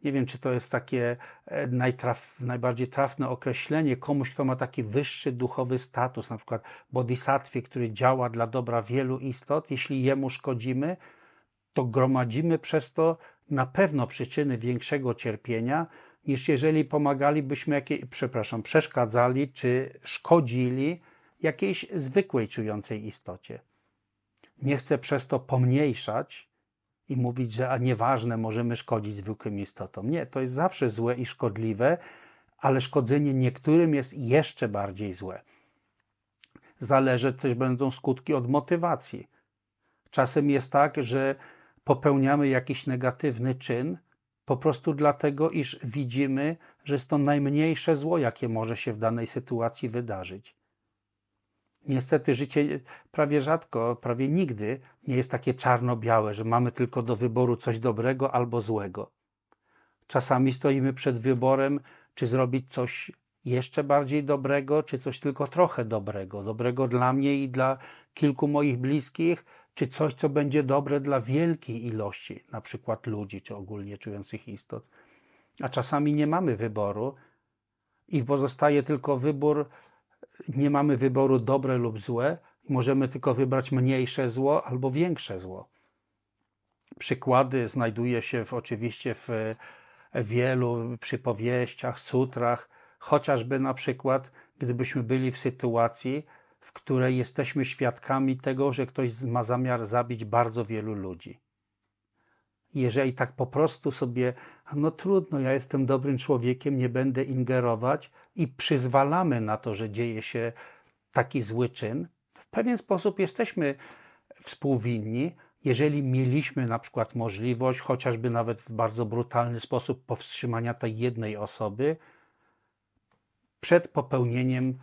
nie wiem, czy to jest takie e, najtraf, najbardziej trafne określenie, komuś, kto ma taki wyższy duchowy status, na przykład bodhisattwie, który działa dla dobra wielu istot, jeśli jemu szkodzimy, to gromadzimy przez to na pewno przyczyny większego cierpienia, niż jeżeli pomagalibyśmy, jakiej, przepraszam, przeszkadzali czy szkodzili jakiejś zwykłej czującej istocie. Nie chcę przez to pomniejszać i mówić, że a nieważne, możemy szkodzić zwykłym istotom. Nie, to jest zawsze złe i szkodliwe, ale szkodzenie niektórym jest jeszcze bardziej złe. Zależy też będą skutki od motywacji. Czasem jest tak, że popełniamy jakiś negatywny czyn po prostu dlatego, iż widzimy, że jest to najmniejsze zło, jakie może się w danej sytuacji wydarzyć. Niestety życie prawie rzadko, prawie nigdy nie jest takie czarno-białe, że mamy tylko do wyboru coś dobrego albo złego. Czasami stoimy przed wyborem, czy zrobić coś jeszcze bardziej dobrego, czy coś tylko trochę dobrego, dobrego dla mnie i dla kilku moich bliskich, czy coś, co będzie dobre dla wielkiej ilości, na przykład ludzi, czy ogólnie czujących istot. A czasami nie mamy wyboru i pozostaje tylko wybór nie mamy wyboru dobre lub złe, możemy tylko wybrać mniejsze zło albo większe zło. Przykłady znajduje się w, oczywiście w wielu przypowieściach, sutrach, chociażby na przykład, gdybyśmy byli w sytuacji, w której jesteśmy świadkami tego, że ktoś ma zamiar zabić bardzo wielu ludzi. Jeżeli tak po prostu sobie, no trudno, ja jestem dobrym człowiekiem, nie będę ingerować i przyzwalamy na to, że dzieje się taki zły czyn, w pewien sposób jesteśmy współwinni, jeżeli mieliśmy na przykład możliwość, chociażby nawet w bardzo brutalny sposób, powstrzymania tej jednej osoby przed popełnieniem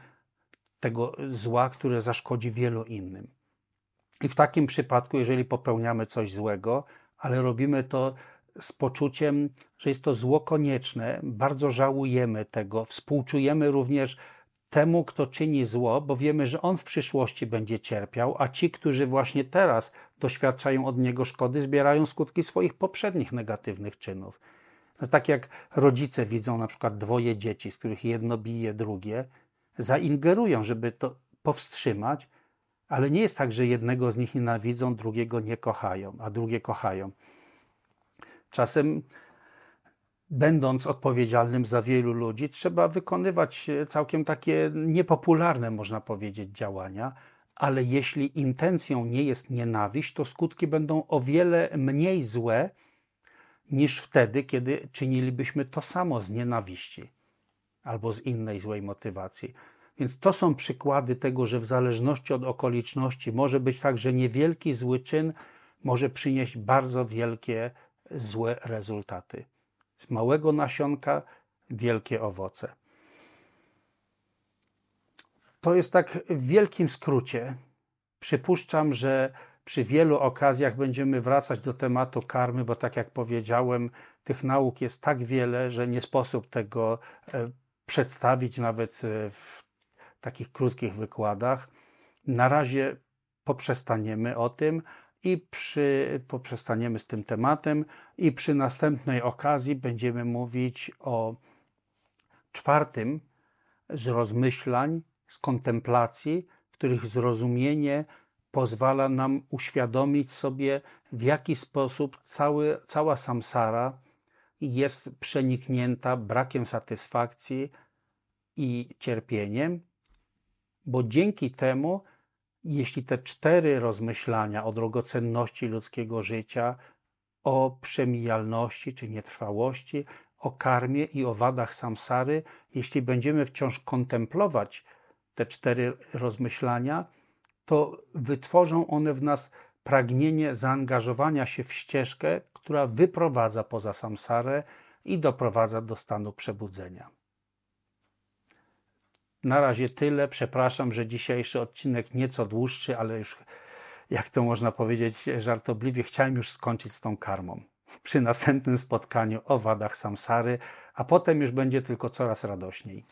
tego zła, które zaszkodzi wielu innym. I w takim przypadku, jeżeli popełniamy coś złego, ale robimy to z poczuciem, że jest to zło konieczne, bardzo żałujemy tego, współczujemy również temu, kto czyni zło, bo wiemy, że on w przyszłości będzie cierpiał, a ci, którzy właśnie teraz doświadczają od niego szkody, zbierają skutki swoich poprzednich negatywnych czynów. No, tak jak rodzice widzą na przykład dwoje dzieci, z których jedno bije drugie, zaingerują, żeby to powstrzymać, ale nie jest tak, że jednego z nich nienawidzą, drugiego nie kochają, a drugie kochają. Czasem będąc odpowiedzialnym za wielu ludzi, trzeba wykonywać całkiem takie niepopularne, można powiedzieć, działania, ale jeśli intencją nie jest nienawiść, to skutki będą o wiele mniej złe niż wtedy, kiedy czynilibyśmy to samo z nienawiści albo z innej złej motywacji. Więc to są przykłady tego, że w zależności od okoliczności może być tak, że niewielki zły czyn może przynieść bardzo wielkie złe rezultaty. Z małego nasionka wielkie owoce. To jest tak w wielkim skrócie. Przypuszczam, że przy wielu okazjach będziemy wracać do tematu karmy, bo tak jak powiedziałem, tych nauk jest tak wiele, że nie sposób tego e, przedstawić nawet e, w takich krótkich wykładach. Na razie poprzestaniemy o tym i przy, poprzestaniemy z tym tematem i przy następnej okazji będziemy mówić o czwartym z rozmyślań, z kontemplacji, których zrozumienie pozwala nam uświadomić sobie, w jaki sposób cały, cała samsara jest przeniknięta brakiem satysfakcji i cierpieniem, bo dzięki temu, jeśli te cztery rozmyślania o drogocenności ludzkiego życia, o przemijalności czy nietrwałości, o karmie i o wadach samsary, jeśli będziemy wciąż kontemplować te cztery rozmyślania, to wytworzą one w nas pragnienie zaangażowania się w ścieżkę, która wyprowadza poza samsarę i doprowadza do stanu przebudzenia. Na razie tyle. Przepraszam, że dzisiejszy odcinek nieco dłuższy, ale już, jak to można powiedzieć żartobliwie, chciałem już skończyć z tą karmą. Przy następnym spotkaniu o wadach samsary, a potem już będzie tylko coraz radośniej.